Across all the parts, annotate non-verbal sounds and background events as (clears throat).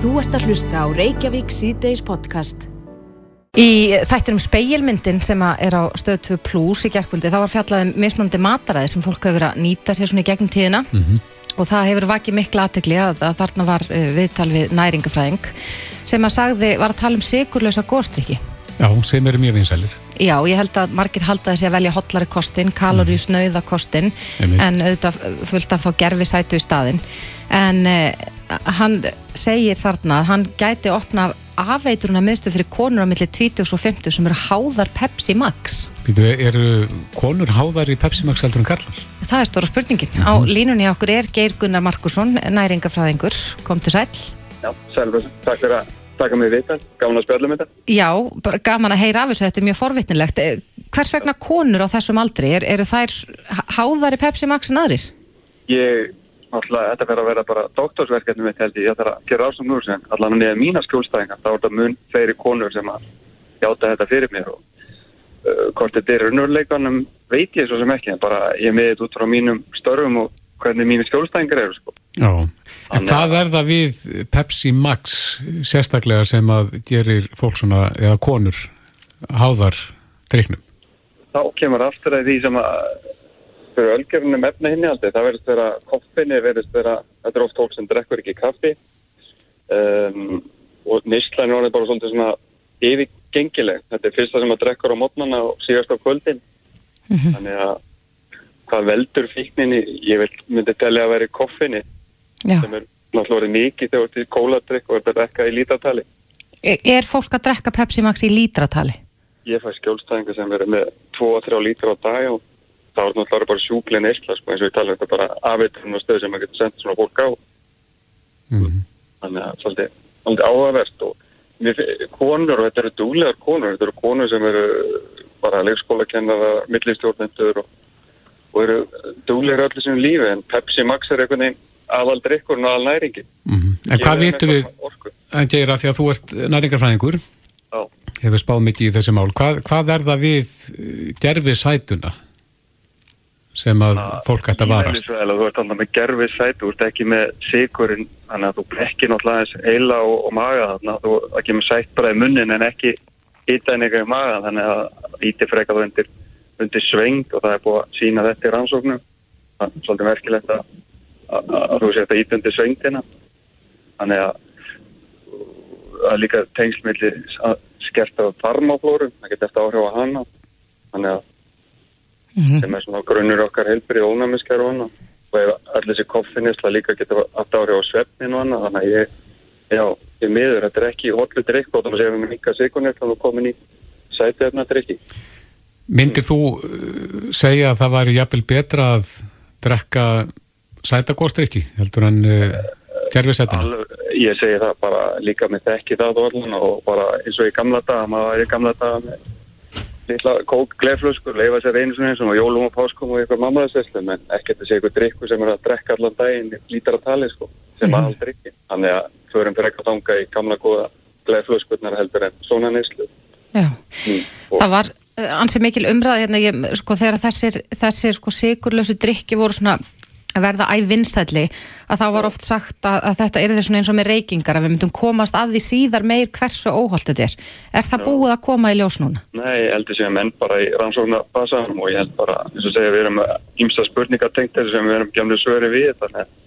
Þú ert að hlusta á Reykjavík síðdeis podcast. Í þættinum speilmyndin sem að er á stöð 2 plus í gerkvöldi þá var fjallaðum mismunandi mataræði sem fólk hefur verið að nýta sér svona í gegnum tíðina og það hefur vakið mikla aðtegli að, að þarna var uh, viðtal við næringafræðing sem að sagði var að tala um sigurlösa góstrykki. Já, sem eru mjög vinsælir. Já, ég held að margir halda þessi að velja hotlari kostin, kaloríu snauða kostin en auðvitað fullt af þá gerfi sætu í staðinn en uh, hann segir þarna að hann gæti opna afeituruna miðstu fyrir konur á milli 20 og 50 sem eru háðar Pepsi Max. Býtu, eru konur háðar í Pepsi Max heldur en kallar? það er stóra spurningin. Á línunni hjá okkur er Geir Gunnar Markusson næringafræðingur, kom til sæl Já, sælum takk fyrir að taka mig við þetta, gáðan að spjallum þetta. Já, bara gaman að heyra af þessu, þetta er mjög forvitnilegt. Eh, hvers vegna konur á þessum aldri? Er, eru þær h- háðari Pepsi Max en aðrir? Ég, náttúrulega, þetta fyrir að vera bara doktorsverkefni mitt held ég, ég þarf að gera ásum úr sem allan niður mína skjólstæðingar, þá er þetta mun fleiri konur sem að játa þetta fyrir mér og uh, hvort þetta er raunveruleikanum veit ég svo sem ekki, en bara ég með þetta út frá mínum störfum og hvernig mínu skjólstæðingar eru, sko. Já. En hvað er það við Pepsi Max sérstaklega sem að gerir fólk svona, eða konur háðar driknum? Þá kemur aftur að því sem að fyrir ölgerunum efna hinni aldrei, það verðist vera koffinni, verðist vera, þetta er oft fólk sem drekkur ekki kaffi um, og er orðið bara svolítið svona yfirgengileg. Þetta er fyrsta sem að drekkur á mótnana og síðast á kvöldin. Þannig að hvað veldur fíkninni, ég myndi telja að vera koffinni Já. sem er náttúrulega mikið þegar þetta er kóladrykk og er bara ekki í lítartali. Er, er fólk að drekka Pepsi Max í lítratali? Ég fæ skjólstæðingar sem verður með 2-3 lítra á dag og það er náttúrulega bara sjúklega neysla sko, eins og við tala um þetta bara afveiturinn á stöð sem maður getur sendt svona fólk á. Mm. þannig að svolítið, svolítið áhugavert og mér, konur og þetta eru dúlegar konur, þetta eru konur sem eru bara leikskólakennara, millistjórnendur og, og eru dúlegar öllu sem lífi en Pepsi Max er einhvern veginn aðal drikkurinn og aðal næringi Mm. En hvað vitum við, en Geir, að því að þú ert næringarfræðingur, Já, hefur spáð mikið í þessi mál, hvað, hvað er það við gerfi sætuna sem að fólk ætti að varast? Þú ert alltaf með gerfið sæti, þú ert ekki með sigurinn, þannig að þú blekkir náttúrulega eins eila og, og maga þarna, þú ekki með sætt bara í munnin en ekki hýta en eitthvað í maga, þannig að íti freka þú undir, undir sveng og það er búið að sína þetta í rannsóknum. Það er svolítið merkilegt að, að, að þú sé þetta íti undir svengtina. Þannig að er líka tengsmilli skert af farmáflórum, það getur eftir áhrif á hana. Þannig að sem er svona grunnur okkar helbrið og ónæmiskar og annað. Og allir þessi koffinisla líka getur haft áhrif á svefnin og annað. Þannig að ég, já, ég miður þetta er ekki hotlu drikk og þannig að við líka sikunir þá er komin í sæti efna drikki Myndir þú uh, segja að það væri jafnvel betra að drekka sætagóstrykki heldur en uh, gerfi sætuna? Alveg, ég segi það bara líka með þekki það og allan og bara eins og í gamla daga maður var í gamla daga með litla kók gleflöskur, leifa sér einu svona eins og jólum og páskum og eitthvað mammaðarsesslum en að segja eitthvað drikku sem er að drekka allan daginn lítar að tali sko, sem aðal drikki þannig að förum fyrir eitthvað tanga í gamla góða gleflöskurnar heldur en svona neyslu. Já, mm. það var uh, ansið mikil umræð hérna, ég, sko, þegar þessir, þessir sko, sigurlösu drikki voru svona verða ævinsælli að þá var oft sagt að, að þetta er þess eins og með reykingar að við myndum komast að því síðar meir hversu óholt þetta er. Er það búið að koma í ljós núna? Nei, ég heldur sem menn bara í rannsóknar basanum og ég held bara, eins og segja, við erum ímsta spurningar tengt þessu sem við erum gemlu svöri við þannig að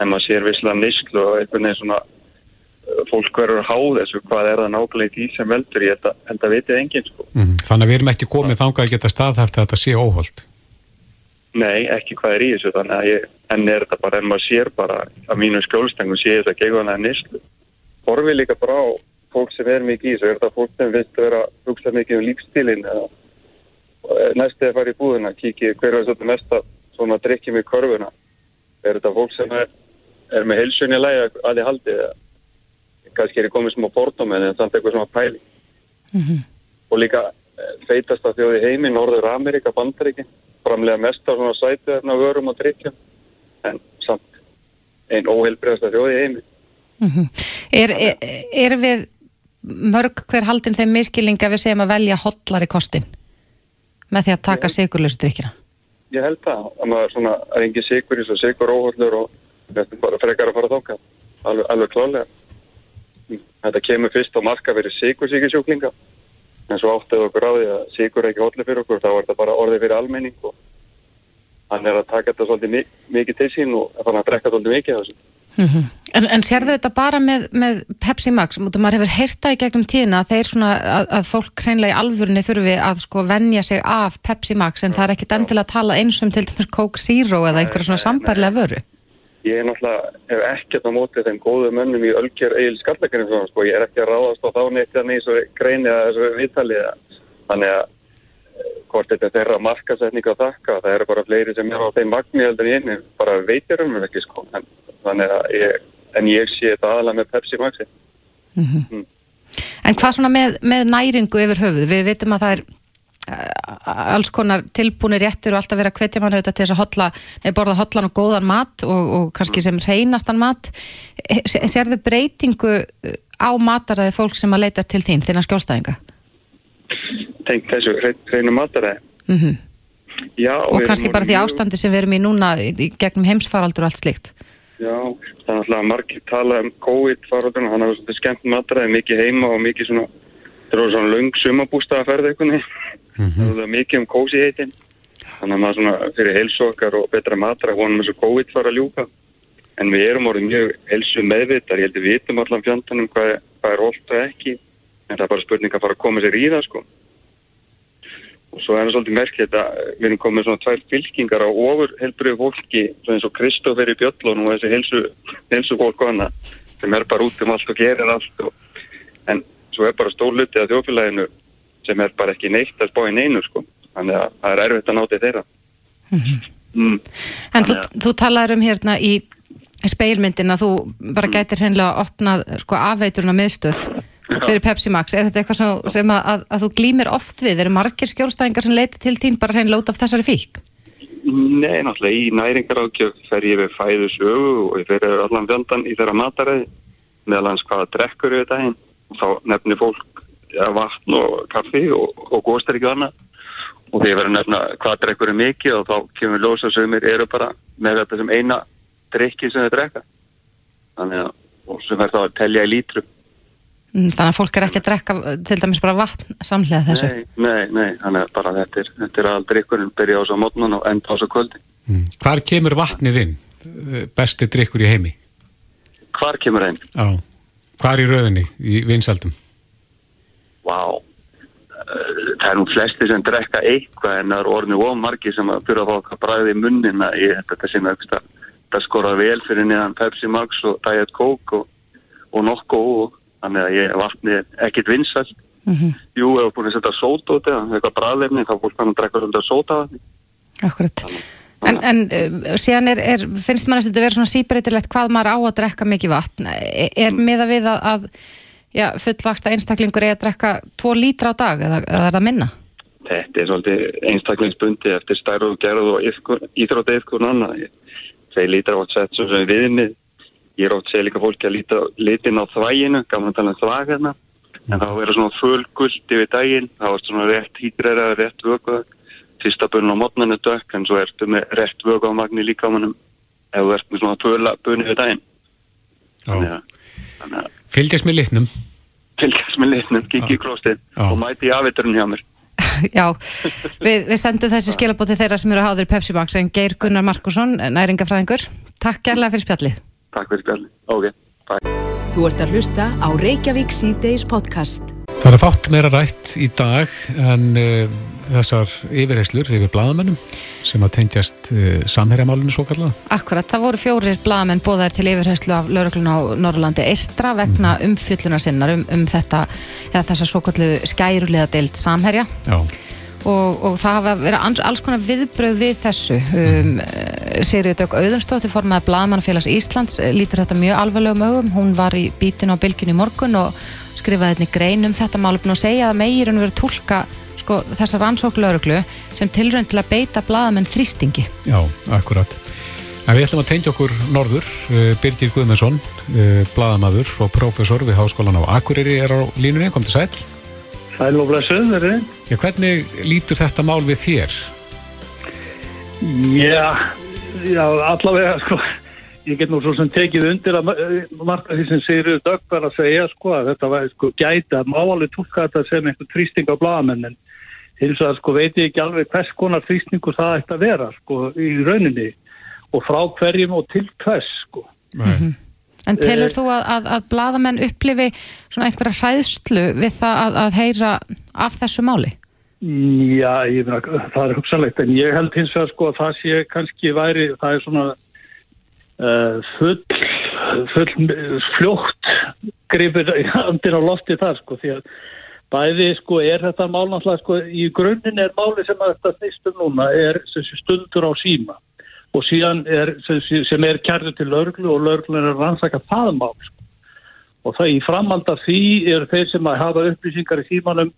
en maður sér visslega nýsklu og einhvern veginn svona uh, fólk verður háð þessu, hvað er það nákvæmlega í því sem veldur, ég held að, held að enginn sko. Mm. Þannig að við erum ekki komið þangað að geta staðhæft að þetta sé óholt. Nei, ekki hvað er í þessu, þannig að ég, en er þetta bara, en maður sér bara að mínu skjólstengum sé þess að gegna nýsklu. Horfið líka bara á fólk sem er mikið í þessu, er þetta fólk sem vilt vera hugsa mikið um lífstílinn eða næstu að fara í búðina, kikið hver er þetta mesta svona drikkið með korfuna er þetta fólk sem er, er með heilsunni lægi að þið haldið eða kannski er ég komið smá fordóm en samt eitthvað svona pæli og líka eh, feitasta þjóði heimi Norður Amerika, Bandaríki framlega mest af svona sætið þarna vörum og drikkjum en samt einn óheilbreyðasta þjóði heimi. Er, er, er við mörg hver haldin þeim miskilninga við segjum að velja hotlari kostin? Með því að taka sigurlösu drikkina? ég held það, að maður svona er engin sigur í svo sigur óhóllur og þetta er bara frekar að fara að þóka alveg, alveg klálega þetta kemur fyrst á marka fyrir sigursíkisjúklinga en svo áttuðu okkur á því að sigur ekki allir fyrir okkur, þá er þetta bara orðið fyrir almenning og hann er að taka þetta svolítið mi mikið til sín og þannig að drekka svolítið mikið þessu. En, en sérðu þetta bara með, með Pepsi Max, mútið maður hefur heyrta í gegnum tíðina að þeir svona, að, að fólk hreinlega í alvörunni þurfi að sko venja sig af Pepsi Max en það er ekkit endilega að tala eins um til dæmis Coke Zero eða einhverja svona sambærlega vöru. Ég er náttúrulega, hef ekkert á mótið þeim góðu mönnum í Ölger Egil Skarlekarinn svona, sko, ég er ekki að ráðast á þá neitt þannig svo greini að þessu viðtali þannig að eh, hvort þetta er þeirra markasetning að þakka, það eru bara fleiri sem er á þeim magni heldur í einu, bara veitir um ekki sko, en, þannig að ég, en ég sé þetta aðalega með Pepsi Maxi. En hvað svona með, með næringu yfir höfuð? Við veitum að það er alls konar tilbúinir réttur og alltaf vera hvetja mann auðvitað til þess að hotla, nei, borða hotlan og góðan mat og, og kannski sem reynastan mat. Serðu breytingu uh, á mataræði fólk sem að leita til þín, þína skjólstæðinga? Tengt þessu hreinu mataræði. Mm Já, Og kannski bara því ástandi sem við erum í núna í, gegnum heimsfaraldur og allt slíkt. Já, það er alltaf margir tala um COVID-faraldurinn, hann hefur svolítið skemmt matræði, mikið heima og mikið svona, það eru svona löng sumabústaðaferð eitthvað, það er mikið um kósi heitin, þannig að maður svona fyrir heilsu okkar og betra matræði, vonum þess að COVID fara að ljúka, en við erum orðið mjög heilsu meðvitar, ég held að við vitum allan fjandanum hvað, er- er holt og ekki, en það er bara spurning að fara að koma sér í það, sko. Og svo er það svolítið merkilegt að við erum komið svona tvær fylkingar á ofur helbriðu fólki, svona eins og Kristófer í Bjöllun og þessi helsu, helsu fólk hana, sem er bara út um allt og gerir allt. Og, en svo er bara stór hluti af þjófélaginu sem er bara ekki neitt að spá í neinu, sko. Þannig að það er erfitt að náti þeirra. mm. En þú, þú talaður um hérna í speilmyndin að þú bara gætir hreinlega að opna sko, afveiturna miðstöð fyrir Pepsi Max. Er þetta eitthvað sem, sem að, að, að þú glýmir oft við? Eru margir skjólstæðingar sem leiti til þín bara hreinlega út af þessari fík? Nei, náttúrulega í næringarákjöf fer ég við fæðu sögu og ég fer allan fjandan í þeirra mataræði meðal hans hvaða drekkur við daginn og þá nefnir fólk ja, vatn og kaffi og, og góðstæri annað og því ég verður að nefna hvaða drekkur er mikið og þá kemur ljósa sögumir eru bara með þetta sem eina drikki sem þau drekka þannig að og sem verður þá að telja í lítrum Mm, Þannig að fólk er ekki að drekka til dæmis bara vatn samlega þessu. Nei, nei, nei, þannig að bara þetta er, þetta er all drikkurinn byrja á svo mótnan og enda á svo kvöldi Mm. Hvar kemur vatnið inn? Eh, Besti drikkur í heimi? Hvar kemur einn? Já. Hvar í röðinni í vinsaldum? Vá, Eh, það er nú flesti sem drekka eitthvað en það eru orðinu ómargi sem að byrja að fá okkar bræði í munnin að ég þetta sem að það skora vel fyrir neðan Pepsi Max og Diet Coke og, og Nokko og þannig að ég vatni ekkit vinsælt. Mm Jú, ef búin að setja sóta út eða eitthvað bræðlefni þá hann að drekka svolítið sóta vatni. Akkurat. En, en uh, síðan er, er, finnst maður að þetta vera svona síbreytilegt hvað maður á að drekka mikið vatn. Er, er miða við að, að já, fullvaksta einstaklingur er að drekka tvo lítra á dag eða, eða er það minna? Þetta er svolítið einstaklingsbundi eftir stærð og gerð og íþrótt eitthvað annað. Þeir lítra átt sett sem viðmið. Ég er átt segja líka fólki að líta litin á þvæginu, gaman að tala um þvæg hérna. En þá verður svona fölgult yfir daginn, þá er svona rétt hýtrera, rétt vökuða. Fyrsta bönn á mótnanu dökk, en svo ertu með rétt vöku á magni líka á mannum ef þú ert með svona bönn yfir daginn. Þannig að Fylgjast með litnum? Fylgjast með litnum, kikki í klóstið og mæti í afviturinn hjá mér. (laughs) Já, við, við sendum þessi skilabóti þeirra sem eru að háður í Pepsi Max en Geir Gunnar Markusson, næringafræðingur. Takk kærlega fyrir spjallið. Takk fyrir spjalli. Ok, bye. Þú ert að hlusta á Reykjavík C-Days podcast. Það er fátt meira rætt í dag en uh, þessar yfirheyslur yfir blaðamennum sem að tengjast uh, samherjamálinu svo kallaða. Akkurat, það voru fjórir blaðamenn bóðar til yfirherslu af lauruglun á Norrlandi Eistra vegna umfjöllunar sinnar um, um þetta, eða þessa svo kallu skærulega deild samherja. Já, og, og það hafa verið alls, konar viðbröð við þessu. Um, Sigriður Dögg Auðunstóttir formaði Blaðmannafélags Íslands eh, lítur þetta mjög alvarlegum augum. Hún var í bítinu á bylginu í morgun og skrifaði einnig grein um þetta málefn og segja að meir en verið tólka sko, þessa rannsók lauruglu sem tilrönd til að beita blaðamenn þrýstingi já, akkurat. En við ætlum að tengja okkur norður. Uh, Birgir Guðmundsson, uh, blaðamaður og prófessor við Háskólan á Akureyri er á línunni, kom til sæl. Sæl og blessuð, er þið? Já, hvernig lítur þetta mál við þér? Já, já, allavega, sko, ég get nú svo sem tekið undir að eh, margt af því sem Sigurður Dögg var að segja sko að þetta var sko gæti að máli tólka þetta sem einhver trýsting á blagamenn en hins vegar sko veit ég ekki alveg hvers konar trýstingu það ætti að vera sko í rauninni og frá hverjum og til hvers sko. Nei. En telur Eh. þú að, að, að bladamenn upplifi svona einhverja hræðslu við það að, að heyra af þessu máli? Já, ég meina, það er hugsanlegt en ég held hins vegar sko að það sé kannski væri, það er svona full, full fljótt grifir andir á lofti þar sko því að bæði sko er þetta mál náttúrulega sko í grunninn er máli sem að þetta snýstum núna er stundur á síma og síðan er sem, sem er kærðu til lörglu og lörglu er rannsaka það mál sko. og það í framhald af því er þeir sem að hafa upplýsingar í símanum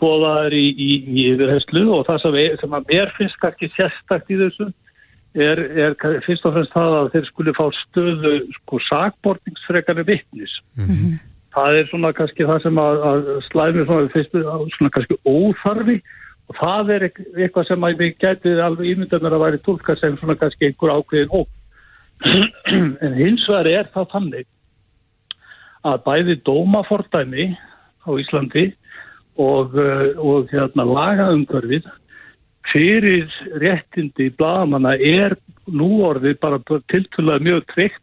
bóðaður í, í, í yfirherslu og það sem, sem að mér finnst kannski sérstakt í þessu er, er fyrst og fremst það að þeir skuli fá stöðu sko sakbortingsfrekari vittnis. Það er svona kannski það sem að, að slæmi svona, fyrst, svona kannski óþarfi og það er eit- eitthvað sem að við getið alveg ímyndað mér að væri tólka sem svona kannski einhver ákveðin óg. (clears throat) en hins vegar er það þannig að bæði dómafordæmi á Íslandi og, uh, og hérna lagaumhverfið fyrir réttindi blagamanna er nú orðið bara tiltölulega mjög tryggt.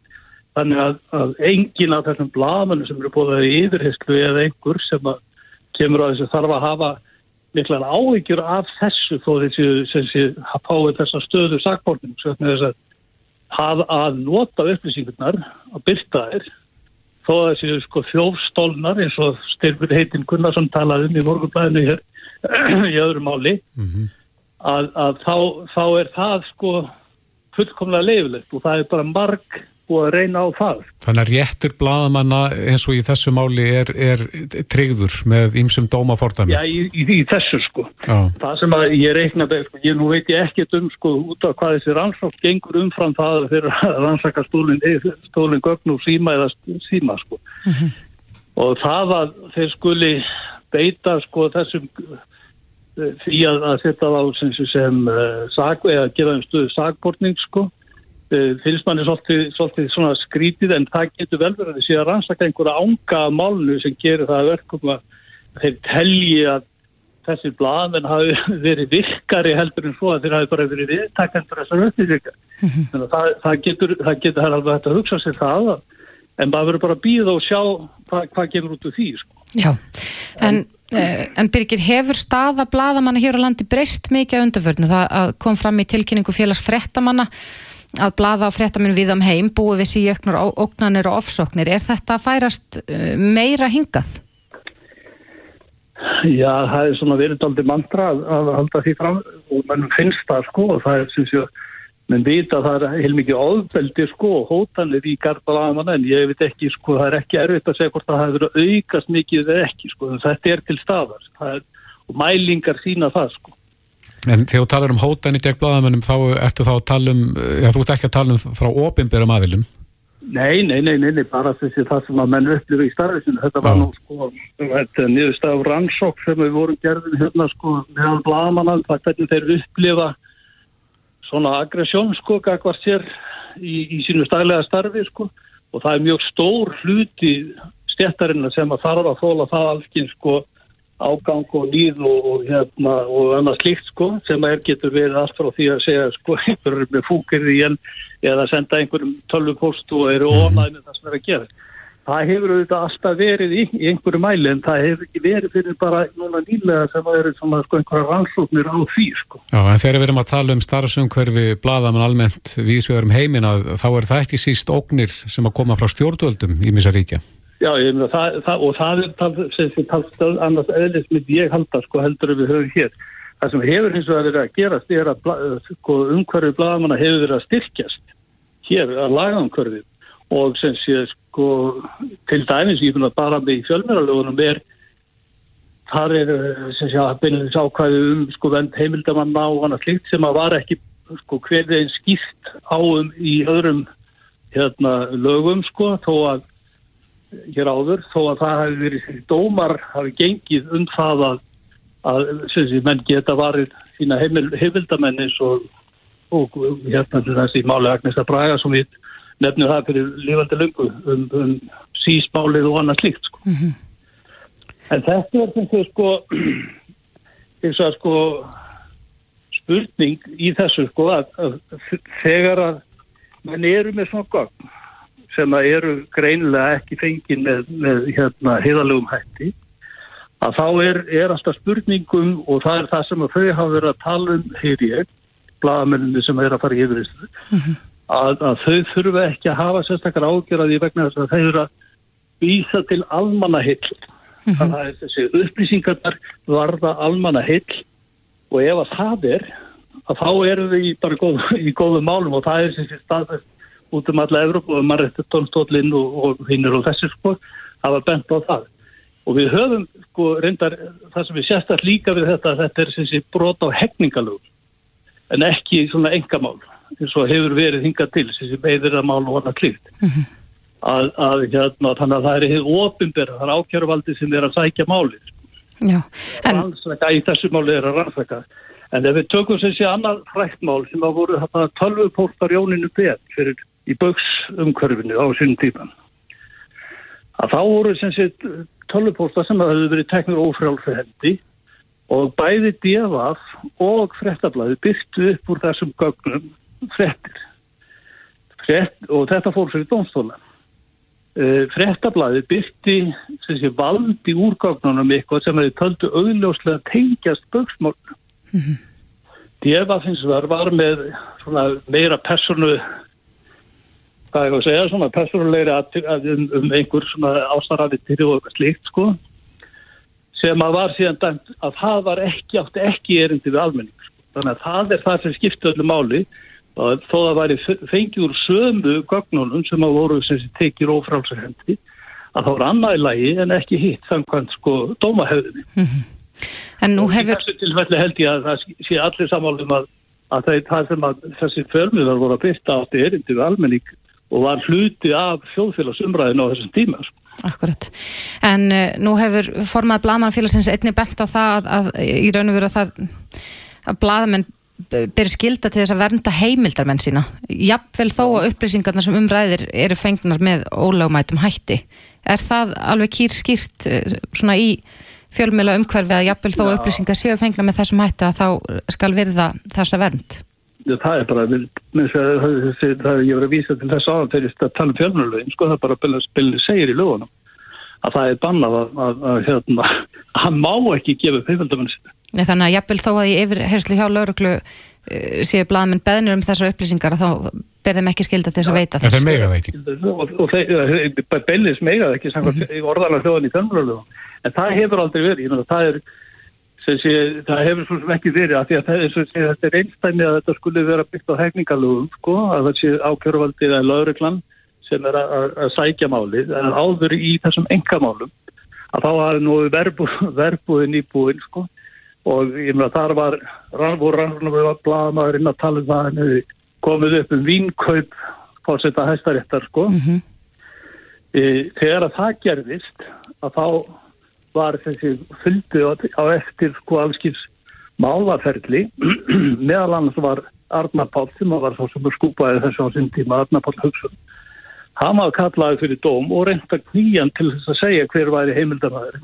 Þannig að, að engin af þessum blagamannum sem eru búið í yfirheyslu eða einhver sem að kemur á þessu þarf að hafa miklar áhyggjur af þessu þó þessi sem sé fáið þessa stöðu með þess að að, nota upplýsingarnar að byrta þær þó að þessi sko þjófstólnar eins og Styrfur Heitin Gunnarsson talaði um í morgunblæðinu hér (clears throat) í öðru máli að, að þá, þá er það sko fullkomlega leifilegt og það er bara marg búið að reyna á það. Þannig að réttur blaðamanna eins og í þessu máli er, er tryggður með ýmsum dómafordæmi. Já, í, í, í þessu sko. Já. Það sem að ég reikna með, sko, ég nú veit ég ekkert um sko út af hvað þessi rannsók gengur umfram það fyrir að (laughs) rannsaka stólin, stólin gögn og síma eða síma sko. Og það að þeir skuli beita sko þessum eh, því að, að setja þá sem, sem uh, sag, eða gera um stöðu sagbortning sko uh, finnst manni svolítið, svolítið svona skrítið en það getur vel verið að sé að rannsaka einhverja ánga málnu sem gerir það að verkum að þeir telji að þessir blaðmenn hafi (laughs) verið virkari heldur en svo að þeir hafi bara verið viðtakendur þessar upplýsingar. Þannig að það, það getur, það getur það alveg hægt að hugsa sér það að- en maður verður bara að býða og sjá hvað, hvað kemur út úr því sko. Já, en, en, en Birgir, hefur staða bladamanna hér á landi breyst mikið á undarförnu? Það að kom fram í tilkynningu félags frettamanna að blada á frettaminn við um heim búið við síjöknur, ógnanir og ofsóknir. Er þetta að færast uh, meira hingað? Já, það er svona verið aldrei mantra að, halda því fram og mannum finnst það sko og það er sem sé að menn vita að það er heilmikið ofbeldi sko og hótanir í garðbalaðamann en ég veit ekki sko, það er ekki erfitt að segja hvort það hefur aukast mikið eða ekki sko, en þetta er til staðar er, og mælingar sína það sko. En þegar þú talar um hótani gegn blaðamennum þá ertu þá að tala um, já þú ert ekki að tala um frá opinberum aðilum. Nei, nei, nei, nei, nei, bara þessi það sem að menn upplifa í starfisinu, þetta var nú sko, þetta er niðurstaf rannsók sem við vorum gerðin hérna sko meðal bladamannan, það hvernig þeir upplifa svona aggressjón sko, gagvart sér í, í sínu stælega starfi sko og það er mjög stór hluti stjættarinnar sem að þarf að þóla það alveg sko ágang og líð og, og hérna og annað slíkt sko sem er getur verið allt frá því að segja sko (laughs) einhverjum með fúkir í en eða senda einhverjum tölvupost og eru ónæði með það sem er að gera. Það hefur auðvitað alltaf verið í, í einhverju mæli en það hefur ekki verið fyrir bara núna nýlega sem að eru svona sko einhverja rannsóknir á því sko. Já, en þegar við erum að tala um starfsumhverfi blaðamann almennt viðsvegarum heiminn að þá er það ekki síst ógnir sem að koma frá stjórnvöldum í Misaríkja. Já, ég meina það, það og það er tal, sem sem talstöð annars eðlis mitt ég halda sko heldur við höfum hér. Það sem hefur hins vegar verið að gerast er að sko, umhverfi bladamanna hefur verið að styrkjast hér að laga umhverfi og sem sé sko til dæmis ég finna bara með í fjölmjöralögunum er þar er eh, sem sé að beinlega ákvæði um sko vend heimildamanna og annað slikt sem að var ekki sko hverði einn skýrt áum í öðrum hérna lögum sko þó að hér áður þó að það hafi verið dómar hafi gengið um það að, að sem sé, menn geta varið sína heimil, heimildamennis og, og hérna þessi máli Agnes að Braga sem við nefnir það fyrir lífandi lungu um, um sísmálið og annað slíkt sko. En þetta er sem þau sko (clears throat) eins og sko spurning í þessu sko að, að þegar að menn eru með svona gagn sem að eru greinilega ekki fengið með, með hérna heiðalögum hætti að þá er, er alltaf spurningum og það er það sem að þau hafa verið að tala um heyr ég, bladamenninni sem er að fara í yfirist að, að þau þurfa ekki að hafa sérstakar ágjörði vegna þess að þau eru að vísa til almanna hill þannig að þessi upplýsingarnar varða almanna hill og ef að það er að þá erum við í, bara góð, (laughs) í góðum málum og það er sem sé staðfest út um alla Evropa og Marrettónstólinn og, og hinnur og þessi sko hafa bent á það. Og við höfum sko reyndar það sem við sérstætt líka við þetta þetta er sem sé brot á hegningalög en ekki svona engamál eins og hefur verið hingað til sem sé meðirðamál og annað klíkt mm -hmm. að, að hérna þannig að það er hefur ofinberð, það er ákjörvaldi sem er að sækja máli Já, en... rannsaka í þessu máli er að rannsaka. En ef við tökum sé annað fræktmál sem að voru þetta tölvupóltar Jóninu Bett fyrir í bauksumkörfinu á sínum tíman að þá voru sem sé tölvupóltar sem að hefur verið teknur ófrálfi hendi og bæði djafaf og frettablaði byrtu upp úr þessum gögnum frettir Frett, og þetta fór fyrir dónstóla frettablaði byrti sem sé valdi úr gögnunum eitthvað sem hefur töldu auðljóslega tengjast bauksmálunum mm -hmm. djafaf hins vegar var með meira personu hvað ég var að segja, svona persónulegri um, um einhver svona ástarafittir og slíkt sko sem að var síðan dæmt að það var ekki átti ekki erindi við almenning sko. þannig að það er það sem skipti öllu máli þó að væri fengjur sömu gögnunum sem að voru sem tekir ófrálsar hendi að það voru annað í lagi en ekki hitt samkvæmt sko dómahöfðinni mm -hmm. En nú hefur... Þessu tilfelli held ég að það sé allir samálum að, að það, það sem að þessi förmiðar voru að byrta átti erindi við almenning og var hluti af þjóðfélagsumræðinu á þessum tíma. Sko. Akkurat. En uh, nú hefur formað Blamanfélagsins einni bent á það að, að í raun og veru að það að bladamenn byrja skilda til þess að vernda heimildarmenn sína. Jafnvel þó að upplýsingarna sem umræðir eru fengnar með ólögumætum hætti. Er það alveg kýr skýrt svona í fjölmjöla umhverfi að jafnvel þó að upplýsingar séu fengnar með þessum hætti að þá skal verða þessa vernd? það er bara það er ég verið að vísa til þess aðan þegar ég tala um fjölmjölögin sko það er bara að spilni segir í lögunum að það er bannað að, að, að hérna, (laughs) hann má ekki gefa peifaldamenn sinni Þannig að jafnvel þó að ég yfir herslu hjá lauruglu uh, séu blaðmenn beðnur um þessar upplýsingar þá berðum ekki skilda þess að veita þess. Það er megað ekki. Og, og þeir beilis megað ekki orðalega hljóðan í fjölmjölögum en það hefur aldrei verið, ég menna það er Þessi, það hefur svo sem ekki verið að, að það, sé, þetta er einstæmi að þetta skulle vera byggt á hækningalugum sko, að það sé ákjöruvaldið eða lauruglan sem er að, að, sækja málið en áður í þessum engamálum að þá hafi nú verbu, (laughs) verbúðin í búin sko. Og ég meina þar var voru rannsóknum við að blaða maður inn að tala um það en komið upp um vínkaup fórsetta hæstaréttar sko. Mm -hmm. e, þegar að það gerðist að þá var þessi fylgdu á eftir sko afskils málaferli. (clears throat) Meðal annars var Arnar Páll sem var svo sem skúpaði þessu á sinn tíma Arnar Páll Haugsson hann var kallaði fyrir dóm og reynda kvíjan til þess að segja hver væri heimildarmæður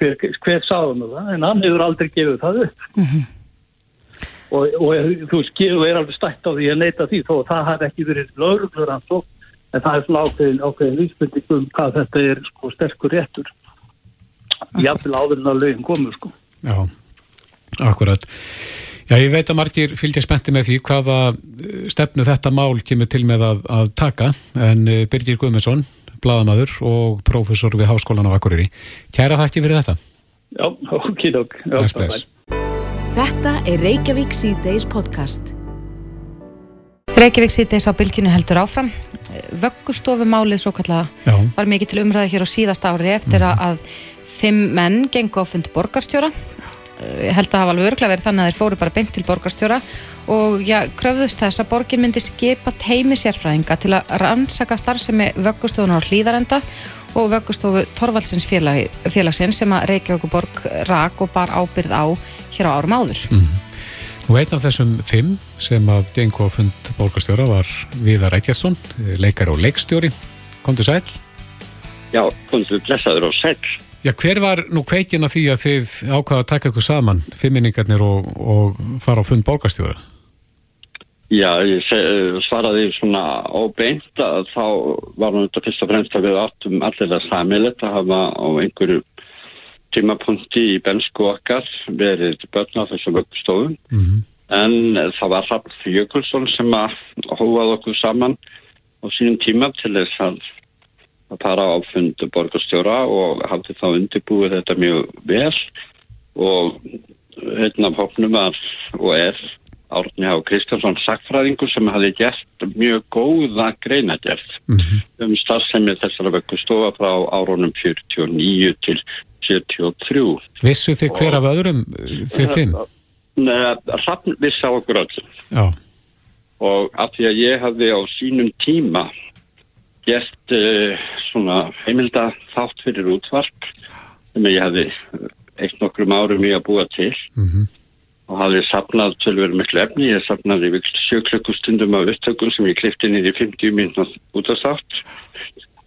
hver, hver sáðum það en hann hefur aldrei gefið það upp mm -hmm. og, og þú skilur er alveg stætt á því að neyta því þó að það hafði ekki verið lögurglur en það er svona ákveðin ákveðin vísbyrning um hvað þetta er sko sterkur réttur jafnvel áður en að lögum komu sko. Já, akkurat. Já, ég veit að margir fylgja spennti með því hvaða eh, stefnu þetta mál kemur til með að, að taka en eh, Birgir Guðmundsson, bladamadur og prófessor við Háskólan á Akureyri. Kæra þakki fyrir þetta. Já, okkidokk. Þetta er Reykjavík C-Days podcast. Reykjavík C-Days á bylginu heldur áfram. Vöggustofumálið svo kallaða var mikið til umræði hér á síðast ári eftir mm. að fimm menn gengu á fund borgarstjóra held að hafa alveg örglega verið þannig að þeir fóru bara beint til borgarstjóra og já, kröfðust þess að borgin myndi skipa teimi sérfræðinga til að rannsaka starfsemi vöggustofunar á hlýðarenda og vöggustofu Torvaldsins félag, félagsinn sem að Reykjavík borg rak og bar ábyrð á hér á árum áður. Mm. Og einn af þessum fimm sem að gengur á fund borgarstjóra var Viðar Eikjarsson, leikar og leikstjóri. Komdu sæl? Já, komdu blessaður og sæl. Já, hver var nú kveikin að því að þið ákvaða að taka ykkur saman, fimminningarnir og, og fara á fund borgarstjóra? Já, ég svaraði svona óbeint að þá var hann þetta fyrst og fremst að við áttum allir að samilegt að hafa á einhverju tímapunkti í bensku okkar verið börn á þessu vöggstofun mm -hmm. en það var Raffn Jökulsson sem að hóað okkur saman á sínum tíma til þess að að fara á fundu borgarstjóra og hafði þá undirbúið þetta mjög vel og einn af hóknum var og er Árni Há Kristjánsson sakfræðingur sem hafi gert mjög góða greinagerð mm -hmm. um starfsemið þessara vöggustofa frá árunum 49 til 73. Vissu þið hver af öðrum þið þinn? Nei, Raffn vissi á okkur öllum. Já. Og af því að ég hafði á sínum tíma gert uh, svona heimilda þátt fyrir útvarp sem ég hafði eitt nokkrum árum í að búa til. Mhm. Mm og hafði sapnað tölverið miklu efni. Ég sapnaði vikl sjöklökkustundum af upptökum sem ég klifti í 50 minna út af sátt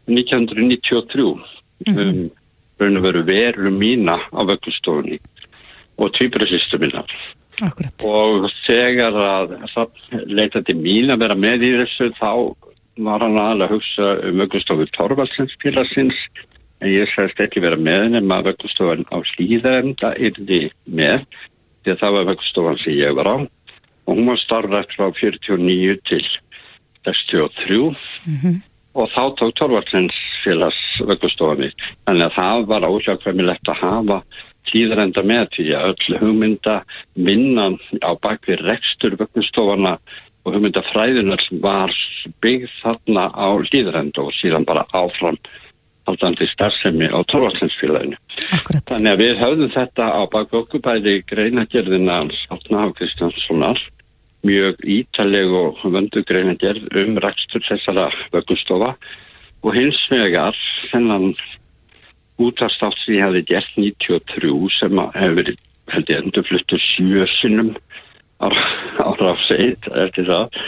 1993 mm -hmm. um, raun og veru veru mína á vögglustofunni og tvíbröðsýstu mína Akkurat. og þegar að það leitaði mín að vera með í þessu þá var hann aðalega að hugsa um vögglustofu Torvaldsins en ég sæst ekki vera með nema vöggustofan á slíðarenda yrði með því að það var vöggstofan sem ég var á og hún var starfrætt frá 49 til 63 mm -hmm. og þá tók Torvaldsins félags vöggstofani þannig að það var áhjákvæmilegt að hafa tíðarenda með því að öll hugmynda minna á bakvið rekstur vöggstofana og hugmynda fræðunar var byggð þarna á líðarenda og síðan bara áfram haldandi starfsemi á Torvaldslandsfélaginu. Þannig að við höfðum þetta á bak okkur bæði greinagerðina Átna á Kristjánssonar, mjög ítaleg og vöndu greinagerð um rækstur þessara vöggustofa og hins vegar þennan útastátt sem ég hefði gert 93 sem hefur verið held ég endurfluttu sjösunum á seit eftir það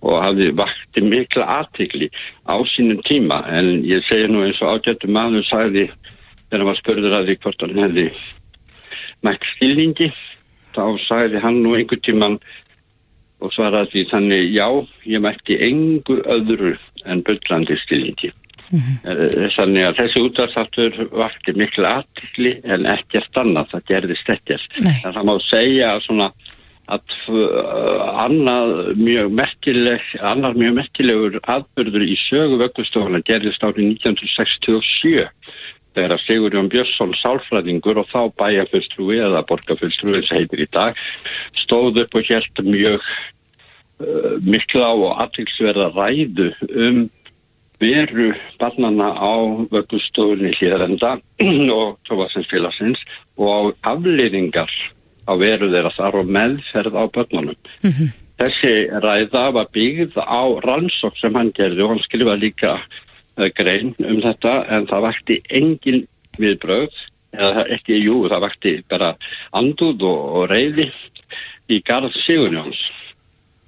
og hafði vakti mikla aðtikli á sínum tíma. En ég segja nú eins og ágættu maður sagði þegar hann var spörður að því hvort hann hefði mætt skilningi þá sagði hann nú einhver tíman og svaraði því þannig já, ég mætti engu öðru en byllandi skilningi. Mm -hmm. þannig að þessi útvarstáttur vakti mikla aðtikli en ekkert annað, það gerðist ekkert. En það má segja að svona að uh, annað mjög merkileg, annar mjög merkilegur aðbörður í sögu vöggustofana gerðist árið 1967 þegar að Sigurjón Björnsson sálfræðingur og þá bæjarfullstrúi eða borgarfullstrúi sem heitir í dag stóð upp og helt mjög uh, mikla og aðtilsverða ræðu um veru barnana á vöggustofunni hlýðarenda (clears throat) og tófarsins og afleiðingar á veru þeirra þar og meðferð á börnunum. Mm -hmm. Þessi ræða var byggð á rannsók sem hann gerði og hann skrifaði líka uh, grein um þetta en það vakti engin viðbröð eða ekki, jú, það vakti bara andúð og, og reyði í garð Sigurjóns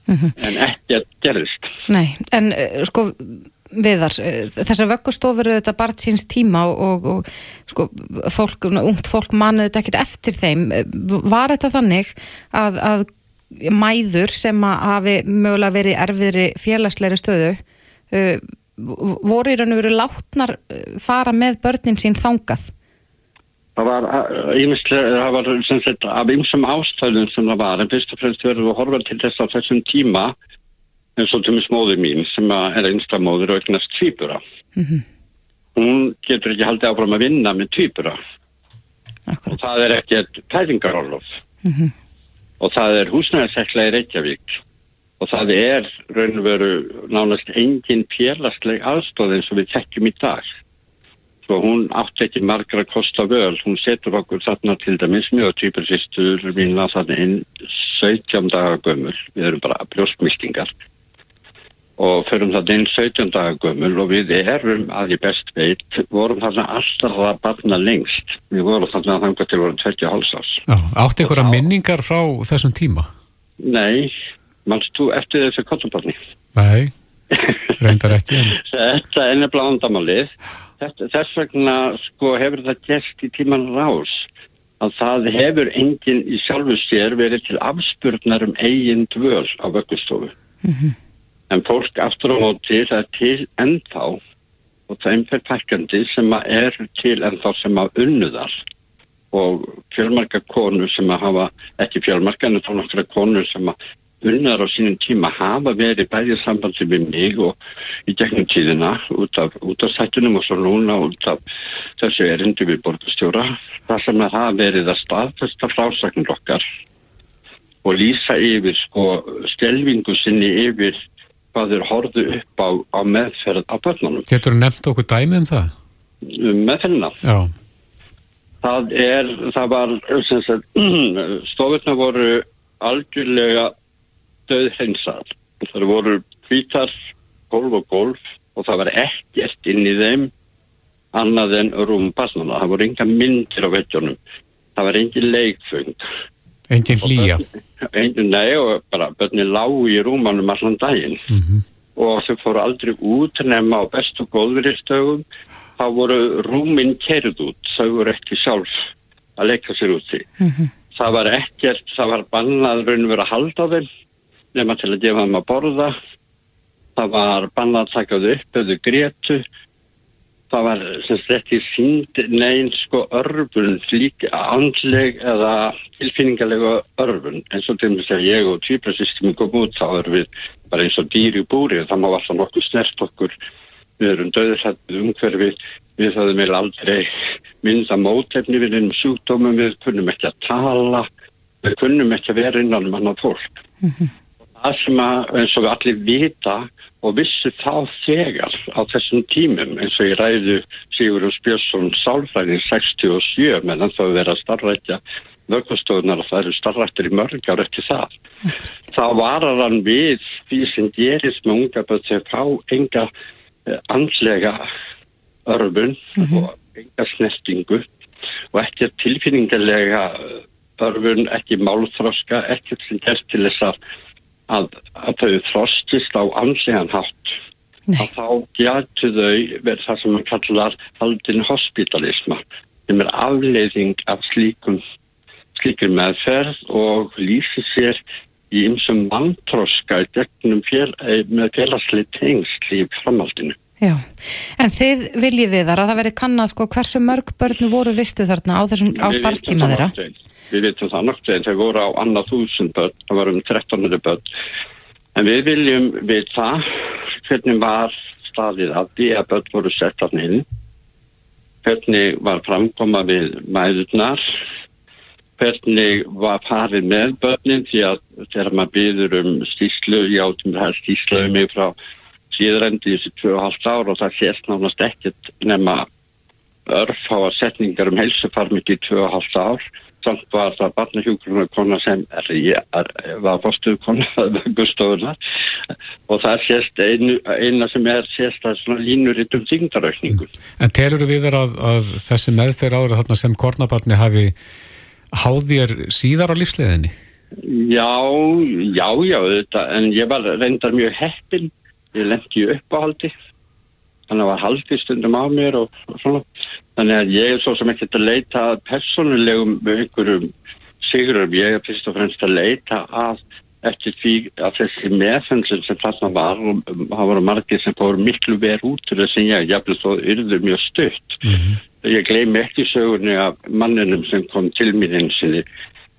mm -hmm. en ekki að gerðist. Nei, en uh, sko viðar, eh, þessar vöggustofur þetta bara síns tíma og, og, sko, fólk, ungt fólk manuði þetta ekkert eftir þeim. Var þetta þannig að, að mæður sem að hafi mögulega verið erfiðri félagsleiri stöðu uh, voru í raun og veru látnar eh, fara með börnin sín þangað? Það var, það var sem sagt af ymsum ástæðum sem það var. En fyrst og fremst verður við að horfa til þess að þessum tíma eins og tumis móður mín sem er einstamóður og eignast tvýbura. Mm -hmm. Hún getur ekki haldið áfram að vinna með tvýbura. Og það er ekki tæringarólof. Mm -hmm. Og það er húsnæðarsekla í Reykjavík. Og það er raun og veru nánast engin pérlastleg aðstóð eins og við tekjum í dag. Svo hún átt ekki margra kosta völ. Hún setur okkur þarna til dæmis mjög tvýbursistur mín að það er 17 dagar gömul. Við erum bara brjóstmyldingar og förum það inn 17 daga gömul og við erum að ég best veit vorum þarna alltaf að barna lengst við vorum þarna að þanga til vorum 20 hálsás Átti ykkur að minningar frá þessum tíma? Nei, mannst þú eftir þessu kottubarni? Nei, (laughs) reyndar ekki. Þetta er nefnilega vandamálið. Þetta, þess vegna sko hefur það gert í tíman rás að það hefur enginn í sjálfu sér verið til afspurnar um eigin dvöl á vöggustofu. En fólk aftur á móti það er til ennþá og þeim fyrir pakkandi sem að er til ennþá sem að unnuðar og fjölmarka konur sem að hafa, ekki fjölmarka en þá nokkra konur sem að unnar á sínum tíma hafa verið bæðið sambandi við mig og í gegnum tíðina út af, út af sættunum og svo núna út af þessu erindi við borgastjóra það sem að hafa verið að staðfesta frásagnur okkar og lýsa yfir sko stelvingu sinni yfir hvað þeir horfðu upp á, á meðferð á börnunum. Getur þú nefnt okkur dæmi um það? Meðferðina? Já. Það er, það var, (clears throat) stofurna voru algjörlega döð hreinsar. Það voru hvítar, golf og golf og það var ekkert inn í þeim annað en rúm basnana. Það voru enga myndir á vettjónum. Það var engin leikfung. Engin hlýja? Engin, nei og bara börni lágu í rúmanum allan daginn mm -hmm. og þau fóru aldrei út nema á bestu góðveristögum. Það voru rúminn kerð út. Þau voru ekki sjálf að leika sér út í. Mm -hmm. Það var ekkert, það var bannað raun verið að halda þeim nema til að gefa þeim að borða. Það var bannað að taka þau upp eða grétu. Það var sem sagt ekki sínd neyn sko örfun líka andleg eða tilfinningarlega örfun eins og með þegar ég og tvíbrasysteminn kom út þá erum við bara eins og dýr í búri og það má alltaf nokkuð snert okkur. Við erum döðurhættið umhverfi við þaðum við aldrei mynda mótefni við erum sjúkdómum við kunnum ekki að tala við kunnum ekki að vera innan um annan fólk. Mm -hmm. Það sem að eins og allir vita og vissi þá þegar á þessum tímum eins og ég ræðu Sigurður Spjörsson sálfræðin 67 meðan þá verið að starfrækja vöggustofunar og það eru starfrættir í mörgar eftir það. Þá varar hann við því sem gerist með unga börn sem fá enga eh, andlega örfun mm -hmm. og enga snertingu og ekki tilfinningarlega örfun, ekki málþroska, ekki til þess að að, að þau þrostist á anslegan hátt Nei. að þá gætu þau verið það sem maður kallar haldin hospitalisma sem er afleiðing af slíkum slíkur meðferð og lýsi sér í ymsum mantróska fél, eh, með félagsli tengsl í framhaldinu. Já, en þið viljið við þar að það verið kannad sko hversu mörg börnu voru vistu þarna á þessum á starfstíma þeirra? Við veitum það náttúrulega, þeir voru á annað þúsund börn, það var um 1300 börn, en við viljum við það hvernig var staðið að því að börn voru sett af nýðin, hvernig var framkoma við mæðurnar, hvernig var farið með börnin því að þegar maður byður um stíslu, átum það stíslu um mig frá síðrændi þessi 2,5 ár og það sést nánast ekkert nema örfáa setningar um helsufarmiki í 2,5 ár. Samt var það barnahjókurinn kona sem er, er, var fórstuðu kona (laughs) og það sést einu, eina sem er sést að svona línuritt um þingdaraukningu En telur við þér að, að þessi meðferð ára sem kornabarni hafi háðir síðar á lífsleðinni? Já, já, já, þetta, en ég var reyndar mjög heppin, ég lendi uppáhaldi, þannig að var haldið stundum á mér og, og svona, þannig að ég er svo sem ekkert að leita personulegum einhverjum sigurum, ég er fyrst og fremst að leita að eftir því að þessi meðfennsinn sem þarna var og það voru margir sem fóru miklu verð út til þess að ég jafnveg þó yrður mjög stökt. Mm -hmm. Ég gleymi ekki sögurni af manninum sem kom til mér einsinni.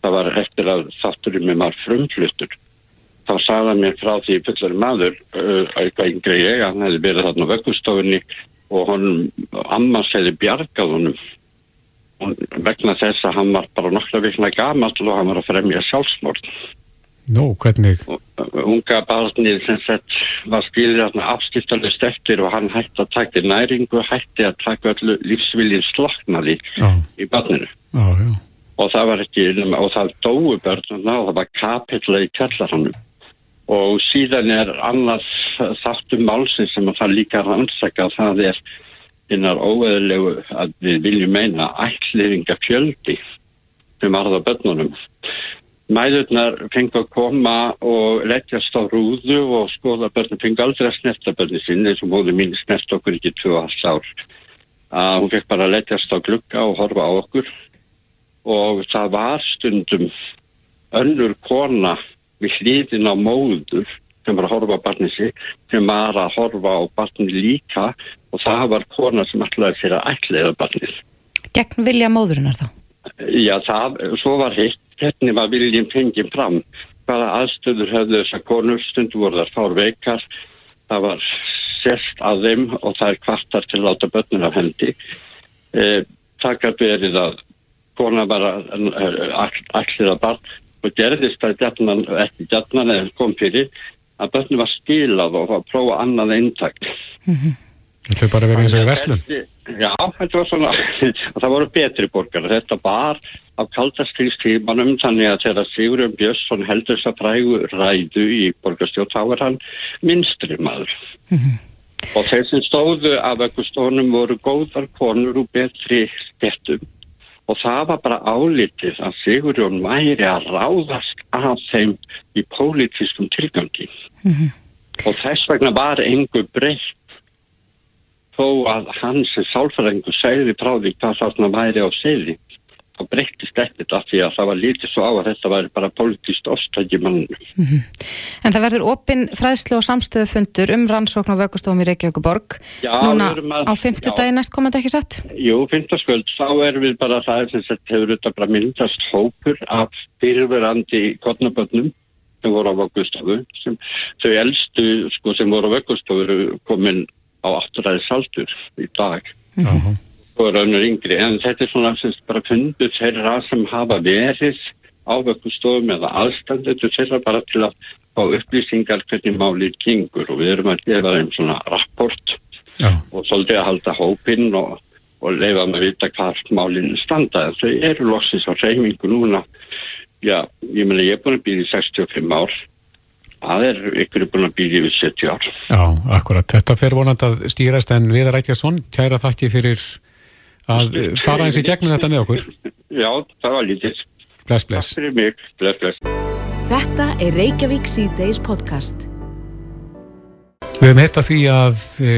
Það var eftir að þátturinn með maður frumfluttur. Þá sagða mér frá því fullari maður, uh, eitthvað yngre ég, hann hefði verið þarna á vöggustofunni og hann, Ammas hefði bjargað honum. Og vegna þess að hann var bara nokkla vikna gamall og hann var að fremja sjálfsmórn. Nú, hvernig? Unga barnið sem sett var skilðið afskiptalist eftir og hann hætti að taka næringu, hætti að taka öllu lífsviljin sloknaði í barninu. Já, já. Og það var ekki, og það dói börnuna og það var kapitla í kjallarhannum. Og síðan er annars þáttum málsinn sem að það líka rannsaka það er innar óeðlegu að við viljum meina ætliringa fjöldi sem varða börnunum. Mæðurnar fengu að koma og leggjast á rúðu og skoða börnum fengu aldrei að snerta börnum sinni eins og móður mín snert okkur ekki tvö alls ár. Að hún fekk bara að leggjast á glugga og horfa á okkur. Og það var stundum önnur kona við hlýðin á móður sem var að horfa á barnið sig sem var að horfa á barnið líka og það var kona sem ætlaði fyrir að ætlaði barnið. Gegn vilja móðurinnar þá? Já, það, svo var hitt. Hvernig var viljum fengið fram. Hvaða aðstöður höfðu þessar konur? Stundu voru þar fár veikar. Það var sérst að þeim og það er kvartar til að láta börnur af hendi. E, það gæti verið að kona var allir að barn og gerðist að jætnan, ekki jætnan eða kom fyrir að börnur var stílað og að prófa annað eintakt Mm -hmm. Þetta er bara verið eins og í verslun. Já, þetta var svona, (laughs) það voru betri borgar. Þetta var af kaldastíðstímanum þannig að þegar Sigurðan Björnsson heldur þess að frægu ræðu í borgarstjóð, þá er hann minstri maður. Mm -hmm. Og þeir sem stóðu af eitthvað stónum voru góðar konur og betri stettum. Og það var bara álitið að Sigurðan væri að ráðast af þeim í pólitískum tilgangi. Mm -hmm. Og þess vegna var engu breytt þó að hans sálfræðingu segði frá því hvað þarna væri á segði þá breyttist ekkert af því að það var lítið svo á að þetta væri bara politíst ofstækji mann mm -hmm. En það verður opinn fræðslu og samstöðu fundur um rannsókn á vöggustofum í Reykjavíkuborg núna að, á fymtu dagi næst komandi ekki sett? Jú, fymtaskvöld, þá er við bara það sem þetta hefur auðvitað bara myndast hópur af fyrirverandi kodnabönnum sem voru á vöggustofu sem þau eldstu sko sem voru á vöggustofu komin á afturæði saldur í dag mm -hmm. Og raunur yngri en þetta er svona sem bara fundur þeirra sem hafa verið á vökkustofum eða aðstandur þeirra bara til að fá upplýsingar hvernig málið gengur og við erum að gefa þeim svona rapport Já. og svolítið að halda hópinn og, og leifa með að vita hvað málinn standa þau eru loksins á reymingu núna Já, ég meina ég er búin að býða í 65 ár það er ykkur búin að býða yfir 70 ár. Já, akkurat. Þetta fer vonand að stýrast en Viðar Ætjarsson, kæra þakki fyrir að fara eins í gegnum þetta með okkur. Já, það var lítið. Bless, bless. Takk fyrir mig. Bless, bless. Þetta er Reykjavík C-Days podcast. Við hefum hert að því að e,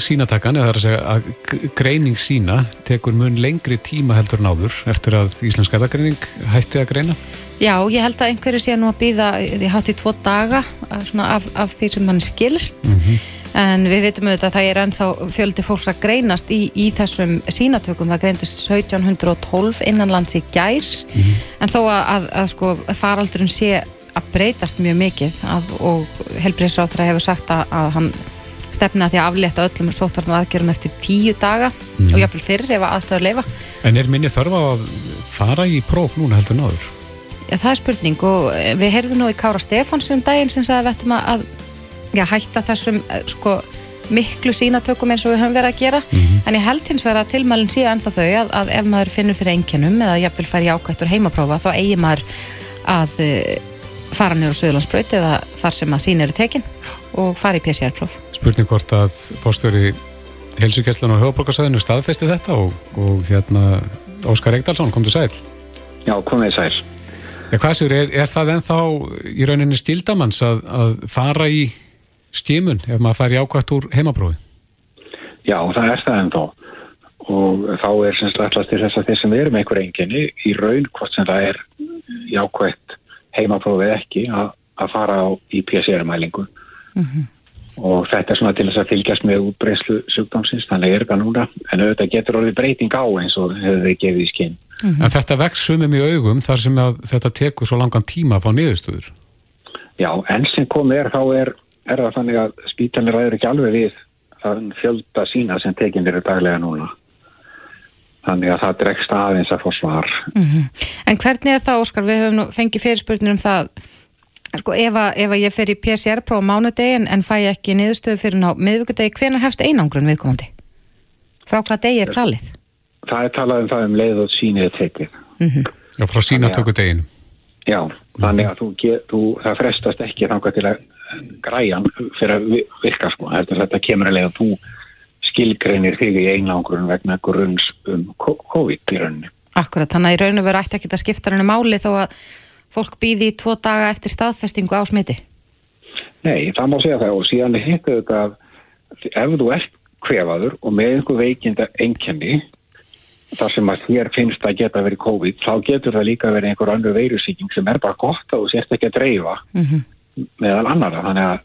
sínatakkan, eða það er að segja að greining sína tekur mun lengri tíma heldur en áður eftir að Íslenska veðgreining hætti að greina? Já, ég held að einhverju sé nú að býða því hátt í tvo daga af, af því sem hann skilst mm -hmm. En við veitum auðvitað að það er ennþá fjöldi fólks að greinast í, í þessum sínatökum, það greindist 1712 innanlands í gæs mm -hmm. en þó að, að, að sko faraldurinn sé að breytast mjög mikið að, og helbriðsráþra hefur sagt að hann stefna því að aflétta öllum sótvarnar aðgerum eftir tíu daga mm. og jáfnvel fyrir ef aðstöður leifa. En er minni þörfa að fara í próf núna heldur náður? Já, það er spurning og við heyrðum nú í Kára Stefáns um daginn sem sagði að við ættum að já, hætta þessum sko, miklu sínatökum eins og við höfum verið að gera mm -hmm. en ég held hins vegar að tilmælinn séu ennþá þau að, að ef maður finnur fyrir einkennum eða jafnvel fær í ákvættur heimaprófa þá eigi maður að eh, fara nýra á Suðlandsbröð eða þar sem að sín eru tekin og fara í PCR-próf. Spurning hvort að fórstjóri helsugesslan og höfuborgarsæðinu staðfesti þetta og, og hérna Óskar Egdalsson kom til sæl. Já, komið sæl. Ja, hvað sér, er, er það ennþá í rauninni stildamanns að, að fara í skimun ef maður fær jákvæmt úr heimaprófi? Já, það er það ennþá og þá er semst alltaf til þess að þeir sem eru með einhver enginni í raun hvort sem það er jákvæmt heimaprófið ekki að, að fara á í PCR-mælingu mm -hmm. og þetta er svona til þess að fylgjast með útbreyslu sjúkdómsins, þannig er það núna en auðvitað getur orðið breyting á eins og hefur þið gefið í skinn Mm -hmm. En þetta vex sumum í augum þar sem þetta tekur svo langan tíma að fá niðurstöður? Já, enn sem komið er þá er, er það þannig að spítanir ræður ekki alveg við þann fjölda sína sem tekinir er daglega núna. Þannig að það dregst aðeins að fá svar. Mm -hmm. En hvernig er það, Óskar? Við höfum fengið fyrirspurnir um það sko, ef, að, ef að ég fer í PCR-próf á mánudegin en fæ ekki niðurstöðu fyrir ná miðvíkudegi, hvenar hefst einangrun viðkomandi? Frá hvað degi er talið? Það er talað um það um leið og sínið tekið. Mm -hmm. Já, frá sínatöku deginu. Já, þannig að þú, þú, það frestast ekki þangað til að græjan fyrir að virka sko. Þetta kemur að leiða að þú skilgreinir þig í einangrun vegna grunns um COVID í rauninni. Akkurat, þannig að í raun og veru ætti ekki að skipta henni máli þó að fólk býði tvo daga eftir staðfestingu á smiti. Nei, það má segja það og síðan er hitt auðvitað að ef þú ert kvefaður og með einhver veikinda enkenni þar sem að þér finnst að geta verið COVID, þá getur það líka verið einhver andur veirusíking sem er bara gott að þú sést ekki að dreifa Mhm. Meðal annara, þannig að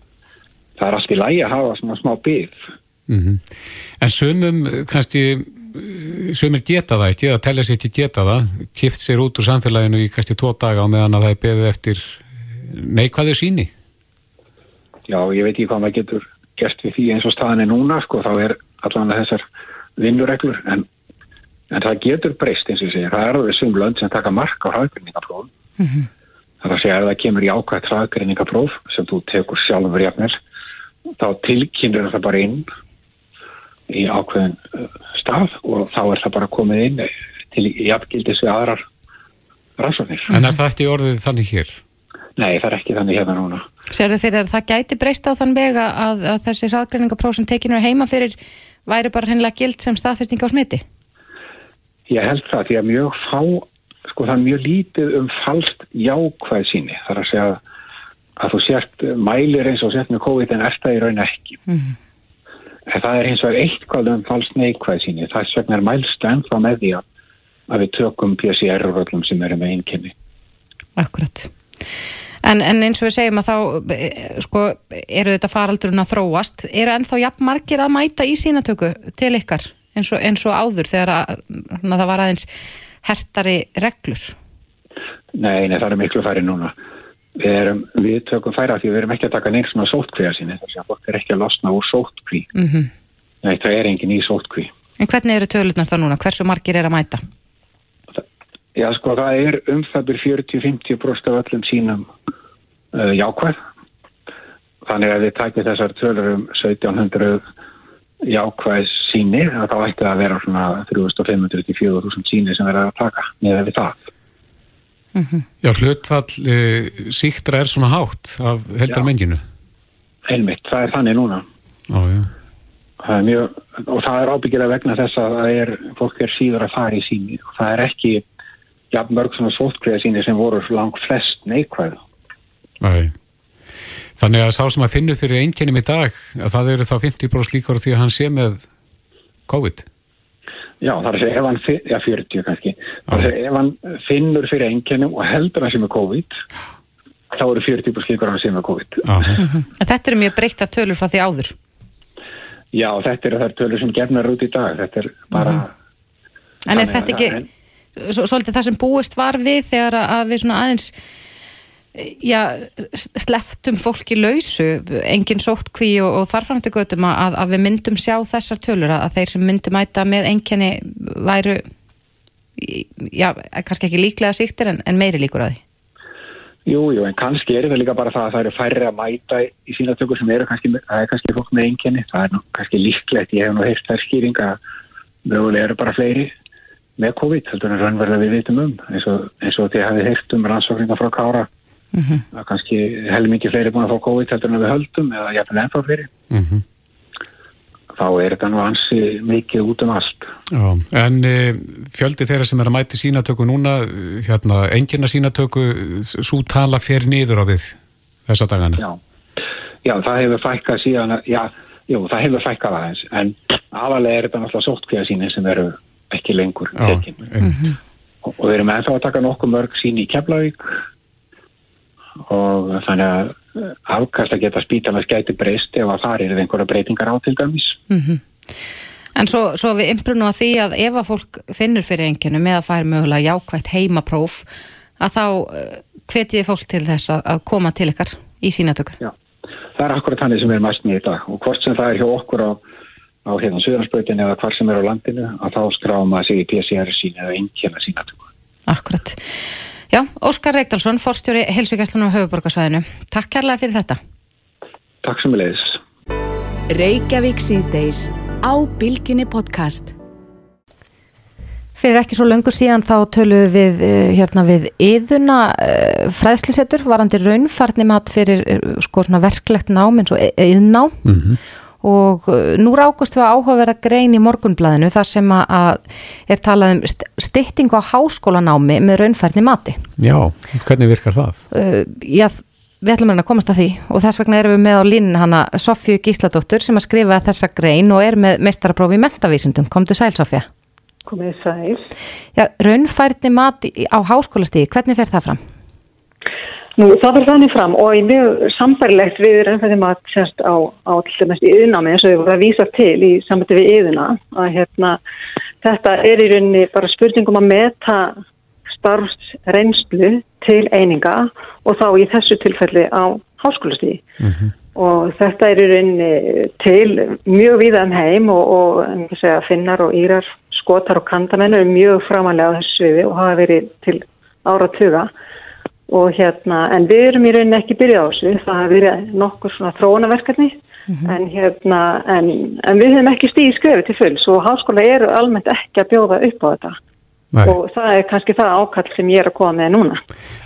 það er allt í lægi að hafa svona smá byggð. Mhm. En sumum eh, kannski sumir geta það ekki, eða telja sér ekki geta það kift sér út úr samfélaginu í kannski tvo daga á meðan að það er beðið eftir neikvæðu síni Já, ég veit ekki hvað maður getur gert við því eins og staðan er núna, sko, þá er allan þessar vinnureglur, en, en það getur breyst eins og ég segir, það er alveg sum lönd sem taka mark á hraðgreiningaprófum. Það er að segja að það kemur í ákvæmt hraðgreiningapróf sem þú tekur sjálfur jafnir, þá tilkynir það bara inn í ákveðin uh, stað og þá er það bara komið inn til jafngildis við aðrar rannsóknir. En er það ekki orðið þannig hér? Nei, það er ekki þannig hérna núna. Serðu fyrir að það gæti breyst á þann vega að, að þessi hraðgreiningapróf sem tekinu er heima fyrir væri bara hennilega gild sem staðfesting á smiti? Ég held það því að mjög fá, sko það er mjög lítið um falskt jákvæð síni. Það er að segja að þú sért mælir eins og sért með COVID en ert það í raun ekki. Mhm. En það er eins og eitthvað um falskt neikvæð síni. Það er svegnar mælst ennþá með því að, við tökum PCR-röllum sem eru með einkenni. Akkurat. En, en eins og við segjum að þá sko, eru þetta faraldurinn að þróast eru ennþá jafn margir að mæta í sínatöku til ykkar eins og, eins og áður þegar að það var aðeins hertari reglur Nei, nei, það er miklu færi núna. Við, erum, við tökum færa því við erum ekki að taka neins svona sótkvíða síni. Þess að fólk er ekki að losna úr sótkví. mm Nei, það er engin í sótkví. En hvernig eru tölurnar þá núna? Hversu margir er að mæta? Já, sko, það er um það byrjur 40-50% af öllum sínum uh, jákvæð. Þannig að við takum þessar tölur um 1700 jákvæð síni, að þá ætti að vera svona 3500-4000 síni sem verður að taka neða við það. Já, hlutfall e, síktra er svona hátt af heldar menginu Einmitt, það er þannig núna. Já Það er mjög, og það er ábyggilega vegna þess að það er, fólk er síður að fara í síni og það er ekki jafn mörg svona sótkvíða síni sem voru langt flest neikvæð. Nei. Þannig að sá sem að finnu fyrir einkennum í dag að það eru þá 50% líkar á því að hann sé með COVID? Já, það er að segja ef hann, já 40 kannski, það er að segja ef hann finnur fyrir einkennum og heldur hann sem er COVID, þá eru 40 slíkur hann sem er COVID. (laughs) Þetta eru mjög breyttar tölur frá því áður. Já, þetta eru þær tölur sem gefnar út í dag, þetta er bara... En er þetta að ekki svolítið það sem búist var við þegar að- að við svona aðeins já, sleftum fólki lausu, engin sóttkví og, og þarframti götum að, að við myndum sjá þessar tölur, að, að þeir sem myndum mæta með enkenni væru já, kannski ekki líklega síktir en, en meiri líkur að því. Jú, jú, en kannski er það líka bara það að það eru færri að mæta í sína tökur sem eru kannski, það er kannski fólk með einkenni, það er nú kannski líklegt, ég hef nú heyrt þær skýringa að mögulega eru bara fleiri með COVID, heldur en raunverða við vitum um, eins og, og þið hafið heyrt um rannsókninga frá Kára, að kannski helmingi fleiri búin að fá COVID heldur en við höldum, eða jafnvel ennþá fleiri, Mm þá er þetta nú ansi mikið út um allt. Já, en e, fjöldi þeirra sem er að mæti sínatöku núna, hérna, engina sínatöku, svo tala fer niður á við þessa dagana. Já, já það hefur fækkað síðan, já, jú, það hefur fækkað aðeins, en aðalega er þetta náttúrulega sóttkvíða síni sem eru ekki lengur Já, og og við erum ennþá að taka nokkuð mörg sín í Keflavík og þannig að eh, afkast að geta spítalans gæti breyst ef að það er einhverja breytingar á til dæmis. En svo, svo við imbrunum að því að ef að fólk finnur fyrir enginu með að færa mögulega jákvætt heimapróf að þá uh, hvetjiði fólk til þess að, koma til ykkar í sínatöku. Já, það er akkurat þannig sem við erum mæst með í dag og hvort sem það er hjá okkur á, á hérna Suðansbröðin eða hvar sem er á landinu að þá skráum að sig í PCR sín eða einnkjörna sínatöku. Akkurat. Já, Óskar Reykdalsson, forstjóri Helsvíkjastlun á höfuborgarsvæðinu. Takk kærlega fyrir þetta. Takk sem við leiðis. Reykjavík síðdeis á Bilginni podcast. Fyrir ekki svo löngu síðan þá töluðum við eh, hérna við yðuna fræðslisettur varandi raunfarni mat fyrir eh, sko svona verklegt nám eins og yðná Mhm. Og uh, nú rákust við áhugaverða grein í morgunblæðinu þar sem að er talað um stytting á háskólanámi með raunfærni mati. Já, hvernig virkar það? Uh, já, við ætlum að komast að því og þess vegna erum við með á línu hana Sofju Gísladóttur sem að skrifa þessa grein og er með meistaraprófi í mentavísundum. Komdu sæl Sofja. Komið sæl. Já, raunfærni mati á háskólastíði, hvernig fer það fram? Nú, það fyrir þannig fram og í mjög samfærilegt við raunfæðum að sérst á, á til dæmis í yðnámi eins og við vorum að vísa til í samvætti við yðuna að hérna þetta er í rauninni bara spurningum að meta starfsreynslu til eininga og þá í þessu tilfelli á háskólastíði mm -hmm. og þetta er í rauninni til mjög viða um heim og, og segja, finnar og írar skotar og kandamenn eru mjög framalega á þessu sviði og hafa verið til áratuga og hérna, en við erum í rauninni ekki byrjað á þessu, það hafa verið nokkur svona þróunaverkarni mm -hmm. en hérna, en, en við hefum ekki stíði skrefi til fulls og háskóla eru almennt ekki að bjóða upp á þetta Nei. og það er kannski það ákall sem ég er að koma með núna.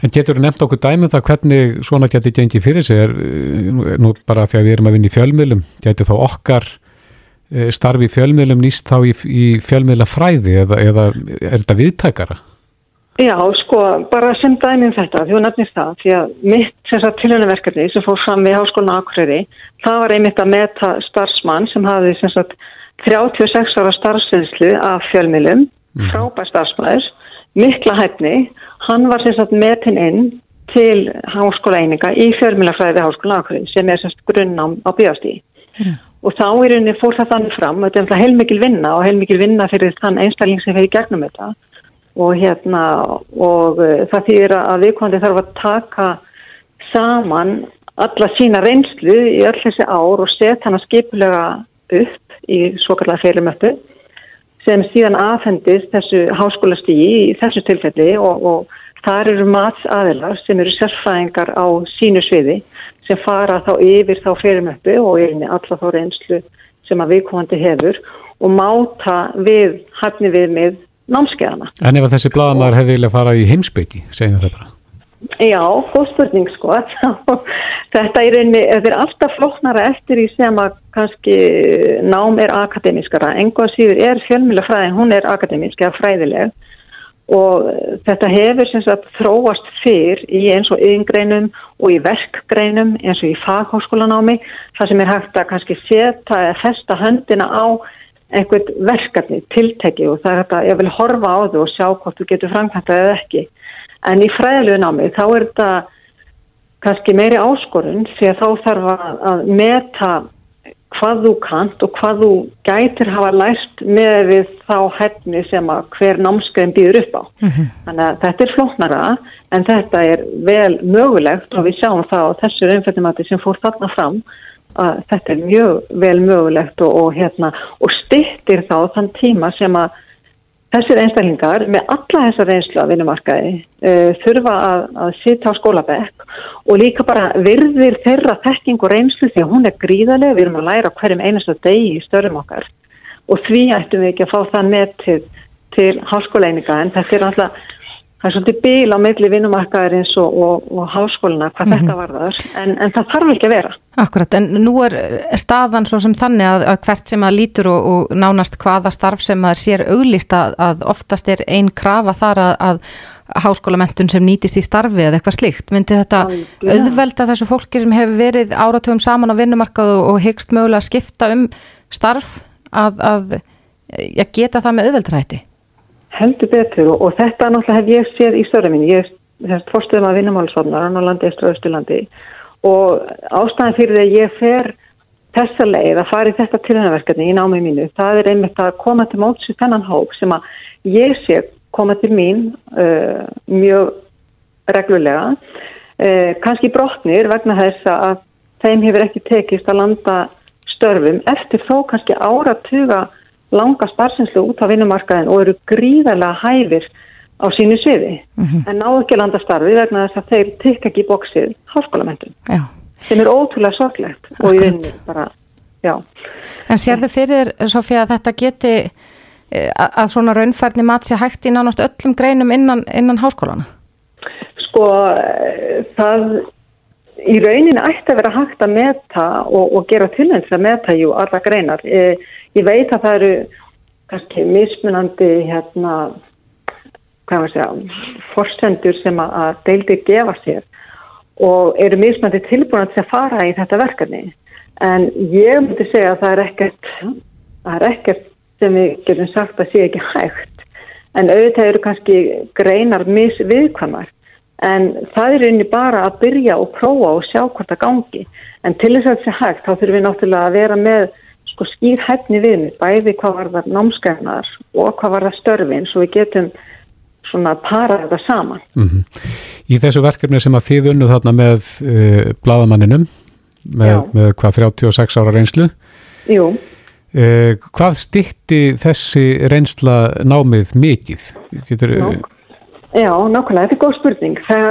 En getur þú nefnt okkur dæmið um það hvernig svona getur gengið fyrir sig er, nú bara því að við erum að vinna í fjölmiðlum, getur þá okkar eh, starfi í fjölmiðlum nýst þá í, í fjölmiðla fræði eða, eða er þetta viðtækara? Já, sko, bara sem dæmið um þetta, því að nefnist það, því að mitt tilhörnaverkefni sem fór fram við Háskólinu Akureyri, það var einmitt að meta starfsmann sem hafði sagt, 36 ára starfsvinslu af fjölmilum, mm. frábær starfsmæður, mikla hæfni, hann var sagt, metin inn til háskóla eininga í fjölmilafræði Háskólinu Akureyri sem er sagt, grunnám á bíastíði. Mm. Og þá er henni fór það þannig fram, þetta er heilmikil vinna og heilmikil vinna fyrir þann einstakling sem fyrir gegnum þetta og hérna og uh, það þýðir að viðkvæmdi þarf að taka saman alla sína reynslu í öll þessi ár og setja hana skipulega upp í svokallega feilumöttu sem síðan aðfendist þessu háskóla stíi í þessu tilfelli og, og þar eru matsaðilar sem eru sérfæðingar á sínu sviði sem fara þá yfir þá feilumöttu og yfir alla þá reynslu sem að viðkvæmdi hefur og máta við hæfni við með námskeiðana. En ef þessi bladamæður hefði vilja fara í heimsbyggi, segjum það bara? Já, góð spurning sko. (laughs) þetta er, einni, þetta er alltaf flóknara eftir í sem að kannski nám er akademískara. Enga síður er fjölmjöla hún er akademísk eða fræðileg og þetta hefur sagt, þróast fyrr í eins og yngreinum og í verkgreinum eins og í faghóskólanámi það sem er hægt að kannski setja eða festa höndina á einhvern verkefni, tilteki og það er þetta, ég vil horfa á þau og sjá hvort þú getur framkvæmtað eða ekki. En í fræðilegu námi þá er þetta kannski meiri áskorun því að þá þarf að meta hvað þú kant og hvað þú gætir hafa læst með við þá hefni sem að hver námskeiðin býður upp á. Mm -hmm. Þannig að þetta er flóknara en þetta er vel mögulegt og við sjáum það á þessu raunfættimati sem fór þarna fram að þetta er mjög vel mögulegt og, og, hérna, og styrtir þá þann tíma sem að þessir einstaklingar með alla þessar reynslu að vinnumarkaði uh, þurfa að, að sitja á skólabekk og líka bara virðir þeirra þekking og reynslu því að hún er gríðarlega, við erum að læra hverjum einastu degi í störum okkar. Og því ættum við ekki að fá það með til, til háskóleininga en þetta er alltaf það er svolítið bíl á meðli vinnumarkaðarins og, og, og háskóluna hvað mm -hmm. þetta varðar en, en það þarf ekki að vera Akkurat, en nú er staðan svo sem þannig að, að hvert sem að lítur og, og nánast hvaða starf sem að sér auglist að, að oftast er einn krafa þar að, að háskólamentun sem nýtist í starfi eða eitthvað slíkt, myndi þetta Algjörlega. auðvelda þessu fólki sem hefur verið áratugum saman á vinnumarkað og hyggst mögulega að skipta um starf að geta það með auðveldrætti? Heldur betur og, og þetta náttúrulega hef ég séð í störu mín ég er fórstöðum að vinnumálsvarnar á landi, og Östurlandi og ástæðan fyrir að ég fer þessa leið að fara í þetta tilhengverkefni í námið mínu, það er einmitt að koma til mótsu þennan hóp sem að ég sé koma til mín uh, mjög reglulega. Uh, kannski brotnir vegna þess að þeim hefur ekki tekist að landa störfum eftir þó kannski áratuga langa sparsinslu út á vinnumarkaðin og eru gríðarlega hæfir á sínu sviði. Mm -hmm. en ná ekki landa starfi vegna þess að þeir tikka ekki í bóksið háskólamendun sem er ótrúlega sorglegt og ég vinn bara, já. En sér þið fyrir, Sofía, að þetta geti eh, að svona raunfærni mat sé hægt í nánast öllum greinum innan, innan háskólana? Sko, eh, það í rauninni ætti að vera hægt að meta og, og gera tilhengst að meta jú alla greinar. E, ég veit að það eru kannski mismunandi hérna, hvað að segja, forsendur sem að, deildir gefa sér og eru mismunandi tilbúin að fara í þetta verkefni. En ég myndi segja að það er ekkert, það er ekkert sem við getum sagt að sé ekki hægt. En auðvitað eru kannski greinar misviðkvæmar en það er einni bara að byrja og prófa og sjá hvort það gangi. En til þess að þetta sé hægt þá þurfum við náttúrulega að vera með sko skýr hæfni við bæði hvað var það námskæfnar og hvað var það störfin svo við getum svona að para þetta saman. Mm -hmm. Í þessu verkefni sem að þið unnuð þarna með uh, bladamanninum með, með hvað 36 ára reynslu Jú. uh, Hvað stitti þessi reynsla námið mikið? Getur, Ná Já, nákvæmlega, þetta er góð spurning. Það,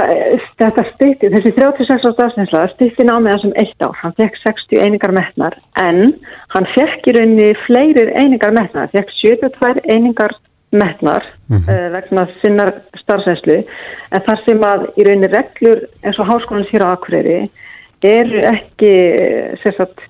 þetta stýtti, þessi 36 árs dagsinslega stýtti námið þessum eitt ár. Hann fekk 60 einingar metnar en hann fekk í rauninni fleirir einingar metnar. Hann fekk 72 einingar metnar mm -hmm. uh, vegna sinnar starfsæslu en þar sem að í rauninni reglur eins og háskólan sér á Akureyri eru ekki sagt,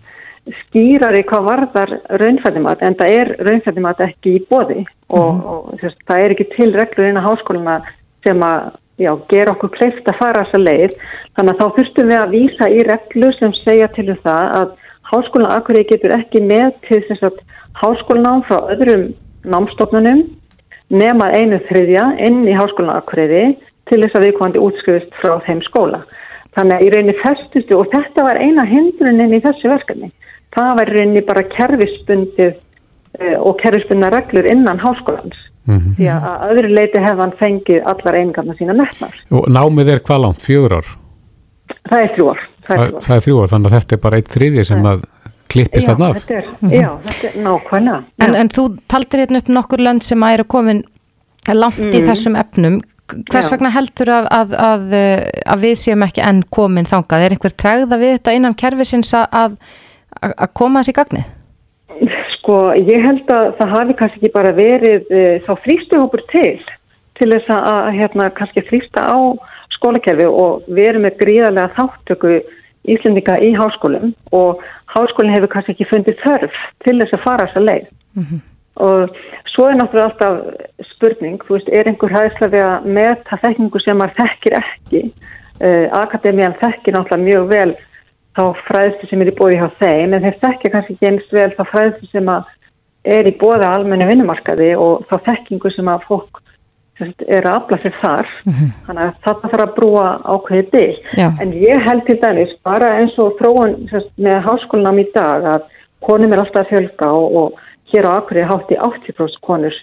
skýrari hvað varðar raunfættimat en það er raunfættimat ekki í bóði og, mm -hmm. og sagt, það er ekki til reglur inn á háskóluna sem að já, gera okkur kleift að fara þessa leið. Þannig að þá þurftum við að vísa í reglu sem segja til um það að háskólan Akureyri getur ekki með til þess að háskólanám frá öðrum námstofnunum nema einu þriðja inn í háskólan Akureyri til þess að við komandi útskrifist frá þeim skóla. Þannig að í rauninni festustu og þetta var eina hindrunin í þessu verkefni. Það var í rauninni bara kerfispundið eh, og kerfispundna reglur innan háskólans. Mm -hmm. Því að öðru leiti hefði hann fengið allar eingarna sína metnar. Og námið er hvað langt? Fjögur ár? Það er þrjú ár. Það er, það er þrjú ár, þannig að þetta er bara eitt þriði sem að klippist þarna af. Þetta er, mm -hmm. Já, þetta er nákvæmlega. En, en þú taldir hérna upp nokkur lönd sem að eru komin langt mm -hmm. í þessum efnum. Hvers já. vegna heldur að, að, að, að við séum ekki enn komin þangað? Er einhver tregða við þetta innan kervisins að koma þessi gagnið? (laughs) Sko ég held að það hafi kannski ekki bara verið e, þá þrýstuhópur til til þess að hérna kannski þrýsta á skólakerfi og verið með gríðarlega þáttöku íslendinga í háskólum og háskólinn hefur kannski ekki fundið þörf til þess að fara þessa leið mm -hmm. og svo er náttúrulega alltaf spurning, þú veist, er einhver hæðslega við að meta þekkingu sem maður þekkir ekki uh, Akademían þekkir náttúrulega mjög vel þá fræðstu sem er í bóði hjá þeim en þeir þekkja kannski ekki eins vel þá fræðstu sem er í bóða almenni vinnumarkaði og þá þekkingu sem að fólk sérst, er að afla sér þar. Mm -hmm. þannig að þetta þarf að brúa ákveðið til en ég held til dæmis bara eins og þróun sérst, með háskólanam í dag að konum er alltaf að fjölga og, og hér á Akureyri hátti 80% konur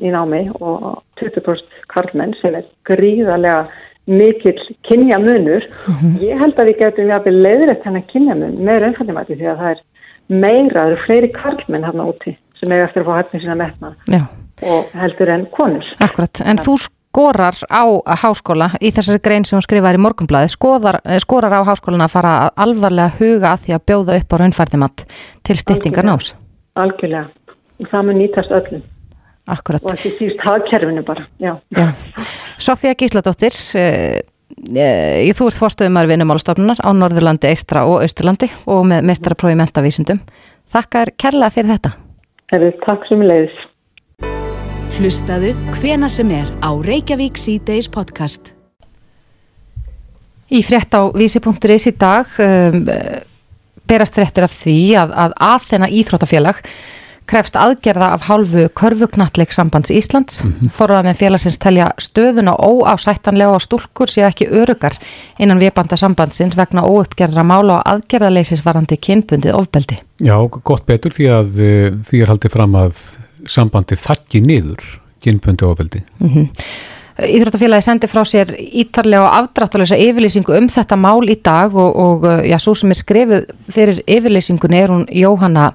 í námi og 20% karlmenn sem er gríðarlega mikill kynjamunur. Mm -hmm. ég held að við getum að leiðrætt hennar kynjamun með raunfættimæti því að það er meira, það eru fleiri karlmenn hérna úti sem eiga eftir að fá hættin sína metna Já. og heldur en konur. Akkurat, en þú skorar á háskóla í þessari grein sem hún skrifaði í morgunblæði eh, skorar á háskólan að fara alvarlega huga að því að bjóða upp á raunfættimat til styttingar nás Algjörlega, það mun nýtast öllum Akkurat. Og ekki síst hagkerfinu bara, já. já. Sofía Gísladóttir, uh, uh, þú ert fórstöðumar vinnumálstofnunar á Norðurlandi, Eistra og Austurlandi og með mestrarprófi mentavísindum. Þakkar kærlega fyrir þetta. Herri, takk sem leiðis. Hlustaðu hvena sem er á Reykjavík C-Days podcast. Í frétt á vísi.is í dag um, berast fréttir af því að, að aðþenna íþróttafélag krefst aðgerða af hálfu Körfuknalleg sambands Íslands. Mm -hmm. Forðað með félagsins telja stöðuna óásættanlega og stúlkur séu ekki örugar innan viðbanda sambandsins vegna óuppgerðra mála og aðgerðaleysisvarandi kynbundið ofbeldi. Já, gott betur því að eh, því er haldið fram að sambandi þakki niður kynbundið ofbeldi. Mm -hmm. Íþróttafélagi sendi frá sér ítarlega og afdráttalösa yfirlýsingu um þetta mál í dag og, og já, svo sem er skrifuð fyrir yfirlýsingunni er hún Jóhanna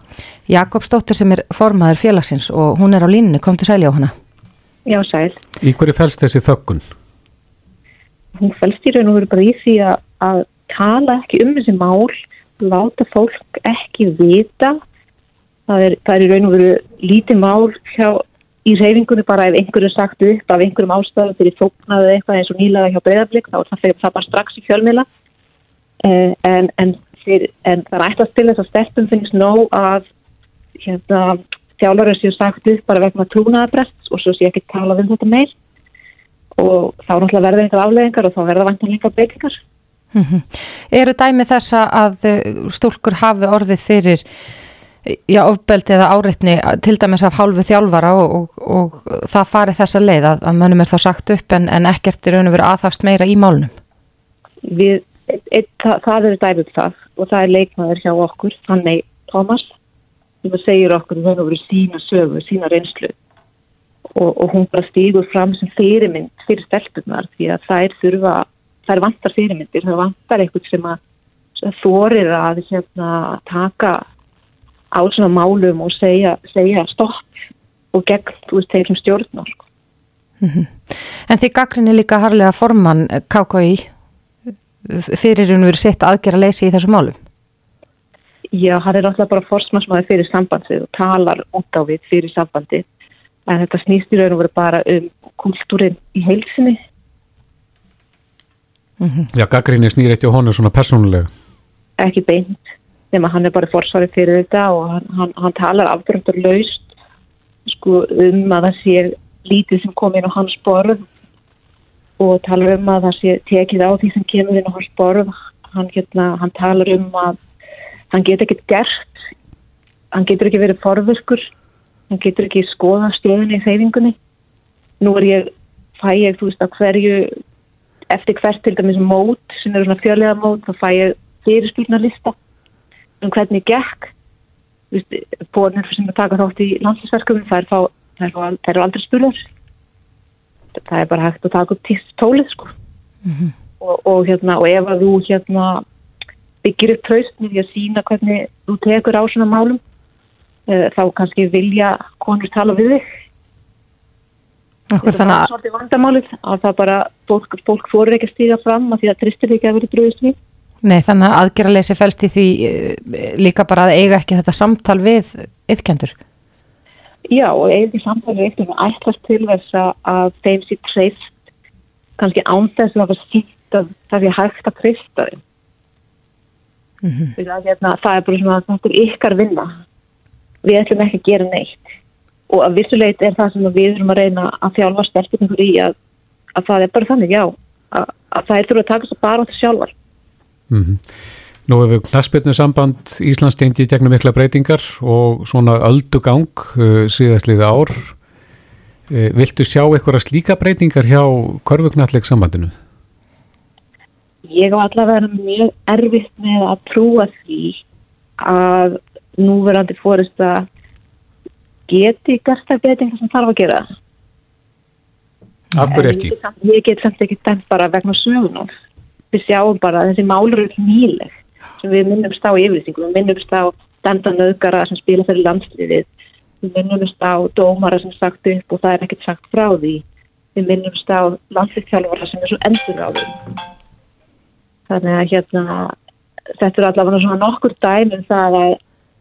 Jakobsdóttir sem er formaður félagsins og hún er á línni, kom til sæl Jóhanna. Já, sæl. Í hverju fælst þessi þökkun? Hún fælst í raun og veru bara í því að, að tala ekki um þessi mál, láta fólk ekki vita. Það er, það er í raun og veru lítið mál hjá í reyfingunni bara ef einhverju sagt upp af einhverjum ástæðum fyrir þóknaðu eitthvað eins og nýlaða hjá breyðarblik þá er það fyrir það bara strax í fjölmila uh, en, en, fyrir, en það er ætlast til þess að stelpum finnst nóg að hérna, þjálfur séu sagt upp bara vegna trúnaðabrest og svo sé ekki tala um þetta meir og þá náttúrulega verður einhver afleðingar og þá verður vantanleika breytingar. Mm -hmm. Eru dæmi þessa að uh, stúlkur hafi orðið fyrir já, ofbeldi eða áreitni til dæmis af hálfu þjálfara og, og, og það fari þessa leið að, að mönnum er þá sagt upp en, en ekkert er raun og verið aðhafst meira í málunum? Við, e, e, það, það eru dæmið það og það er leikmaður hjá okkur, þannig Thomas sem segir okkur að það eru sína sögu, sína reynslu og, og hún bara stýgur fram sem fyrirmynd fyrir stelpunar því að er þurfa, er vantar fyrirmyndir, það vantar eitthvað sem að þorir að hérna, taka á svona málum og segja, segja stopp og gegn, veist, þeir sem stjórnar. Mm -hmm. En því gaggrinni líka harlega formann KKI fyrir hún verið sett aðgera leysi í þessu málum? Já, hann er alltaf bara forsmarsmaður fyrir sambandið og talar út á við fyrir sambandið en þetta snýst í raun og veru bara um kultúrin í heilsinni mm -hmm. Já, gaggrinni snýr eitt í honu svona persónulega? Ekki beint nema hann er bara forsvarið fyrir þetta og hann, hann, hann talar afgjörndur laust sko, um að það sé lítið sem kom inn á hans borð og talar um að það sé tekið á því sem kemur inn á hans borð hann, hérna, hann talar um að hann getur ekki gert. Hann getur ekki verið forverkur hann getur ekki skoða stöðunni í þeyfingunni nú er ég, fæ ég, þú veist, að hverju eftir hvert til dæmis mót sem eru svona fjörlega mót, þá fæ ég fyrirspilnarlista um hvernig gekk. Bóðnir sem er takað þátt í landslýsverkum þær eru aldrei spilur það er bara hægt að taka upp tólið sko. Mm -hmm. og, og hérna, og ef að þú hérna byggir upp traustni því að sína hvernig þú tekur á svona málum. Uh, þá kannski vilja konur tala við þig. Akkur, það er svolítið vandamálið að það bara fólk, fólk fórir ekki að stíga fram að því að tristir ekki að vera dröðist við. Nei, þannig að aðgerraleysi fælst í því uh, líka bara að eiga ekki þetta samtal við yðkendur Já, og eiga því samtal við yðkendur ætlast til þess að þeim sér treyst kannski ánþess að það sínt að það er hægt að treysta þeim mm -hmm. að, hérna, það er bara svona þetta er ykkar vinna við ætlum ekki að gera neitt og að vissuleit er það sem við erum að reyna að þjálfa stelpunum í að, að það er bara þannig, já að, að það er þurfa að taka svo bara á þessu sjálfar mm -hmm. Nú hefur knaspirnu samband Íslands tengið í gegnum mikla breytingar og svona öldugang uh, síðastliði ár uh, Viltu sjá eitthvað slíka breytingar hjá korfuknalleg sambandinu? Ég á allavega mjög erfitt með að trúa því að núverandi fórist að geti gert það breytingar sem þarf að gera. Af hverju ekki? Ég, ég get samt ekki dæmt bara vegna sögunum við sjáum bara að þessi málur eru nýleg sem við minnumst á yfirlýsingum við minnumst á standanöðgara sem spila fyrir landsliðið. Við minnumst á dómara sem sagt upp og það er ekkert sagt frá því. Við minnumst á landslýðtjálfara sem er svo endur á því þannig að hérna þetta er allavega svona nokkur dæmum það að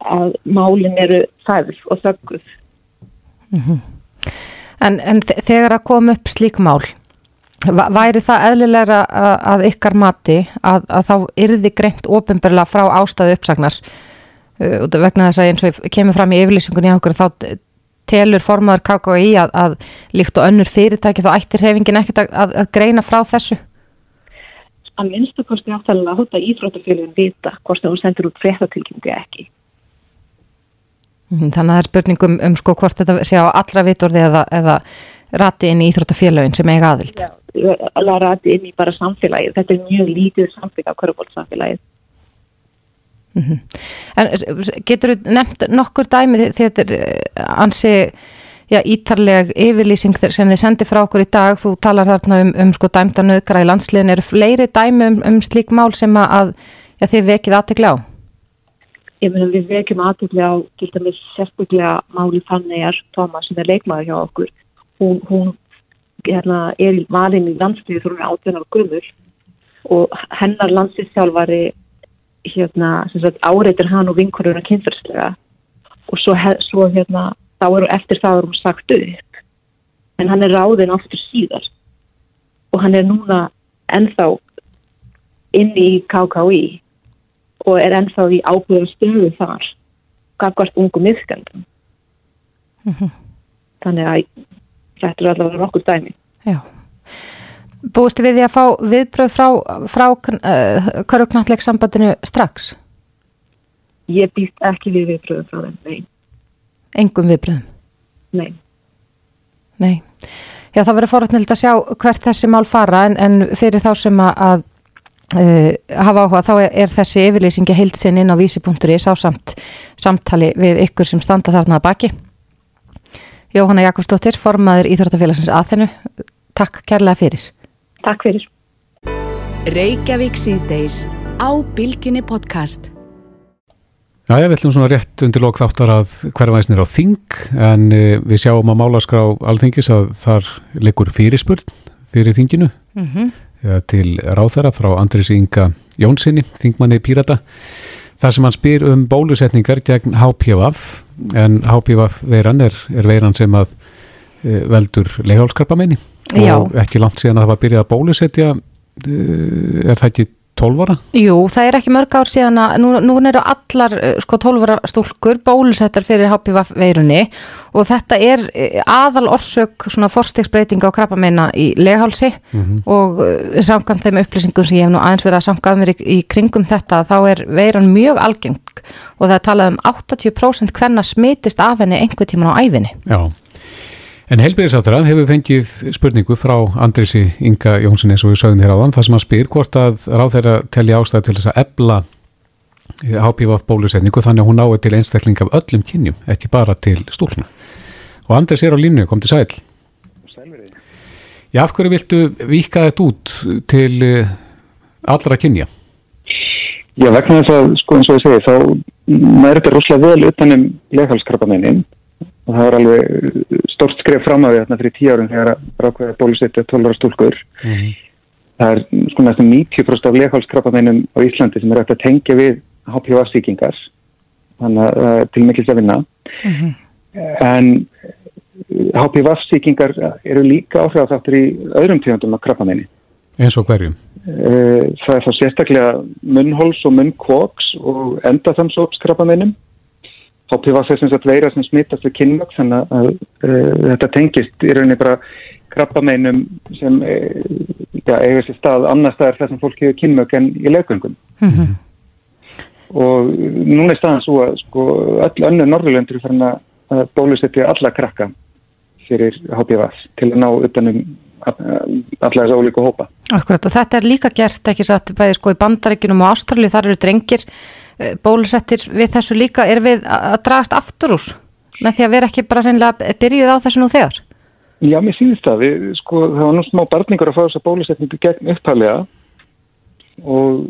að málinn eru þærf og þögguð. Mm -hmm. En, en þegar að kom upp slík mál, væri það eðlilega að ykkar mati að, að þá yrði greint ofinbarlega frá ástöðu uppsagnar uh, vegna þess að eins og kemur fram í yfirlýsingunni á okkur þá telur formadur KKI að, að líkt og önnur fyrirtæki þá ættir hefingin ekkert að, að greina frá þessu? Að minnstu kosti áttalega að hóta íþróttafélagin vita hvort það hún sendur út fréttatilkynningu ekki. Mhm, þannig að það er spurningum um sko hvort þetta sé á allra vitorði eða, eða rati inn í Íþróttafélagin sem eiga aðild. Já, alveg rati inn í bara samfélagið. Þetta er mjög lítið samfélag, hverjabólsamfélagið. Mm -hmm. En getur þú nefnt nokkur dæmi því þetta er ansi já, ítarleg yfirlýsing sem þið sendir frá okkur í dag. Þú talar þarna um, um sko dæmdanauðgra í landsliðin. Er fleiri dæmi um, um slík mál sem að já, þið vekið aðtegla á? ég meðan við vekjum aðtöklega á til dæmis sérstaklega máli Fannegar Thomas sem er leikmaður hjá okkur hún, hún hérna, er valin í landstíðu þú er átvenar og gummur og hennar landstíðsjálfari hérna, áreitir hann og vinkuruna kynferðslega og svo, svo hérna, þá eru eftir það eru hún sagt upp. En hann er ráðin aftur síðar. Og hann er núna ennþá inn í KKÍ og er ennþá í ábúða stöðu þar gafkvært ungu miðskendum (laughs) þannig að þetta er allavega nokkur dæmi. Já. Búistu við því að fá viðbröð frá, frá uh, köruknalleg sambandinu strax? ég býst ekki við viðbröðum frá þeim, nei, Engum viðbröðum? nei Nei. Já, það verður forrætnild að sjá hvert þessi mál fara en, en fyrir þá sem að, að uh, hafa áhuga þá er, er þessi yfirlýsingi heilsinn inn á vísi.is á samt samtali við ykkur sem standa þarna að baki. Jóhanna Jakobsdóttir, formaður Íþróttafélagsins aðþennu. Takk kærlega fyrir. Takk fyrir Reykjavík síðdeis á Bilginni podcast. Já, ég ætlum svona rétt undir lók þáttar að hverfaðisnir á þing en uh, við sjáum að málaskrá alþingis að þar leikur fyrirspurn fyrir þinginu Mm -hmm. til ráþæra frá Andris Inga Jónssoni, þingmanni Pírata þar sem hann spyr um bólusetningar gegn HPV en HPV veiran er, er veiran sem að uh, veldur leihálskarpamenni Já. og ekki langt síðan að það var byrjað að bólusetja er það ekki 12 ára? Jú, það er ekki mörg ár síðan að nú, nú eru allar eh, sko 12 ára stúlkur bólusettar fyrir HPV veirunni og þetta er eh, aðal orsök svona forstegsbreytinga á krabbameina í leghálsi og uh, samkvæmt þeim upplýsingum sem ég hef nú aðeins verið að samkvæða mér í, í kringum þetta þá er veiran mjög algeng og það er talað um 80% hvenna smitist af henni einhver tíman á æfinni. Já. En heilbyrðisáttara hefur fengið spurningu frá Andrisi Inga Jónsson eins og við sögum hér áðan þar sem hann spyr hvort að ráð þeirra telja ástæð til þess að ebla HPV bólusetningu þannig að hún nái til einstakling af öllum kynjum, ekki bara til stúlna. Og Andris er á línu, kom til sæl. Já, af hverju viltu vika þetta út til eh, allra kynja? Já, vegna þess að, sko eins og ég segi, þá næri þetta rosalega vel utanum leghalskrabbamennin og það var alveg stort skref fram á því þarna fyrir tíu árum þegar rákveða bólusetja 12 ára stúlkur. Það er sko næstum 90% af leghalskrabbamennum á Íslandi sem er hægt að tengja við HPV-sýkingar, þannig að það er til mikils að vinna. En HPV-sýkingar eru líka áhrifðáttur í öðrum tíðandum af krabbamenni. Eins og hverjum? Eh, Það er þá sérstaklega munnhols og munnkvoks og endaþamsópskrabbameinum. HPV er sem sagt veira sem smittast við kynmögg þannig að þetta tengist í rauninni bara krabbameinum sem uh, ja, eiga sér stað annar staðar þar sem fólk hefur kynmögg en í leggöngum. Og núna er staðan svo að sko, öll önnur Norðurlöndur farin að bólusetja alla krakka fyrir HPV til að ná utanum alla þess að ólíku hópa. Akkurat og þetta er líka gert ekki satt bæði sko í bandaríkinum og Ástralju þar eru drengir bólusettir við þessu líka er við að að dragast aftur úr með því að vera ekki bara hreinlega byrjuð á þessu nú þegar Já, mér sýnist það. Við, sko, það var nú smá barningur að fá þessa bólusetningu gegn upphæðlega og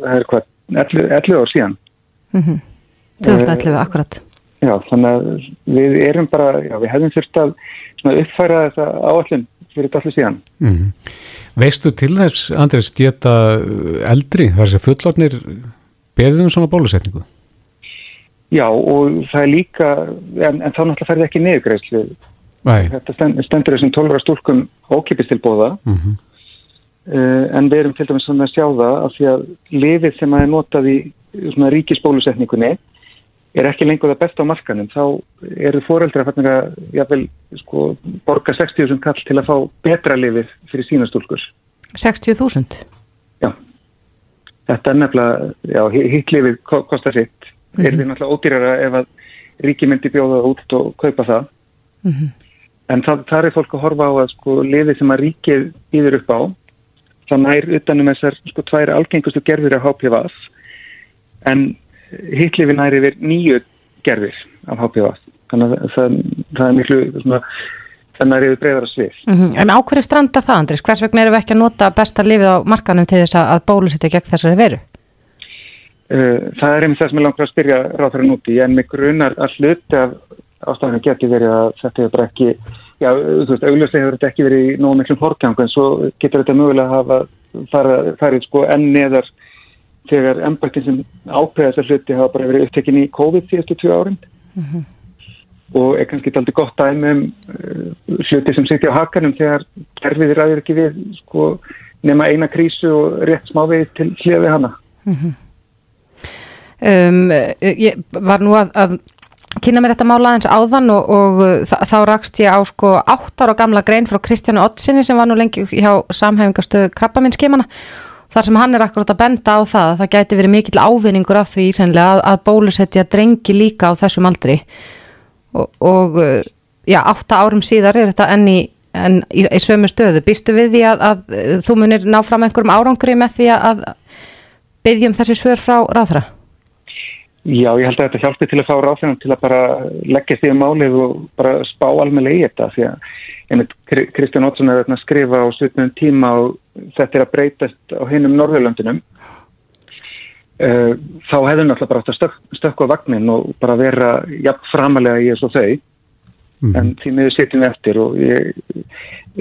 það er hvað, 11, 11 ár síðan. 2011 akkurat Já, þannig að við erum bara, já, við hefðum þurft að svona uppfæra þessa áallin fyrir þetta allir síðan. Mm. Veistu til þess, Andris, geta eldri, það er þessi fullornir beðið um svona bólusetningu? Já, og það er líka, en, en þá náttúrulega ferði ekki. Nei. Þetta stend, stendur þessum 12 ára stúlkum ókipist til bóða, Mm -hmm. uh, en við erum til dæmis svona að sjá það af því að lifið sem að er notað í svona ríkisbólusetningunni er ekki lengur það besta á markanum, þá eru foreldrar fannir að jáfnvel, sko, borga 60.000 kall til að fá betra lifið fyrir sína stúlkur. 60.000 Já, þetta er nefnilega, já, hittlifið kostar sitt, Mhm. er því náttúrulega ódýrara ef að ríki myndi bjóða út og kaupa það. Mhm. En það, það er fólk að horfa á að sko lifið sem að ríkið býður upp á, það nær utanum þessar sko tvær algengustu gerðir af HPV en hittlifið nær yfir nýju gerðir af HPV. Þannig að það, það er miklu svona, það nær yfir breyðara svið. Mhm. En á hverju stranda það, Andris? Hvers vegna erum við ekki að nota besta lifið á markanum til þess að, að bólusetja gegn þessari veru? Uh, það er einmitt það sem ég langar að spyrja ráðfæra núti en mig grunar að hluti af ástæðinu geti verið að þetta hefur bara ekki já, þú veist, augljóslega hefur þetta ekki verið í nógu miklum forgang en svo getur þetta mögulega að hafa farið, farið sko enn neðar þegar embættin sem ákveða þessar hluti hafa bara verið upptekinn í COVID síðustu tvö árin og er kannski aldrei gott dæmi um uh, hluti sem sitja á hakanum þegar kerfið ræður ekki við sko nema eina krísu og rétt smávið til hliða við hana. um, ég var nú að, að kynna mér þetta mála aðeins áðan og, og þa- þá rakst ég á sko átt ára gamla grein frá Kristjánu Ottsinni sem var nú lengi hjá samhæfingastöðu krabbaminnskimana þar sem hann er akkurat að benda á það að það gæti verið mikill ávinningur af því að, að bólusetja drengi líka á þessum aldri og, og uh, já, átta árum síðar er þetta enn í, enn í, í sömu stöðu. Býstu við því að, að uh, þú munir ná fram einhverjum árangri með því að byggjum þessi svör frá ráðra? Já, ég held að þetta hjálpi til að fá ráðfjörnum til að bara leggja því um málið og bara spá almennilega í þetta því að einmitt Kri- Kristján Ótsson er að skrifa á svipnum tíma og þetta er að breytast á hinnum Norðurlöndunum þá hefur náttúrulega bara átt að stök, stökka vagnin og bara vera jafn framalega í þessu þau en því miður sitjum við eftir og ég,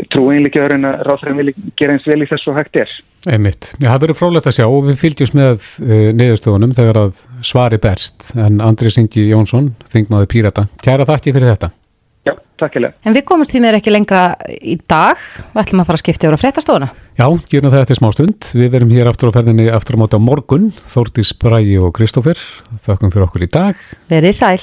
trú einlega að ráðfjörnum vilja gera eins vel í þessu hægt er Einmitt. Já, það verður frólægt að sjá og við fylgjumst með uh, niðurstöfunum þegar að svari berst en Andri Singi Jónsson, þingmaður Pírata kæra þakki fyrir þetta. Já, takkilega. En við komumst því mér ekki lengra í dag. Við ætlum að fara að skipta yfir á fréttastofuna. Já, gerum það eftir smá stund. Við verum hér aftur á ferðinni aftur á móti á morgun, Þórdís Bræi og Kristófur. Þakkum fyrir okkur í dag. Verið sæl.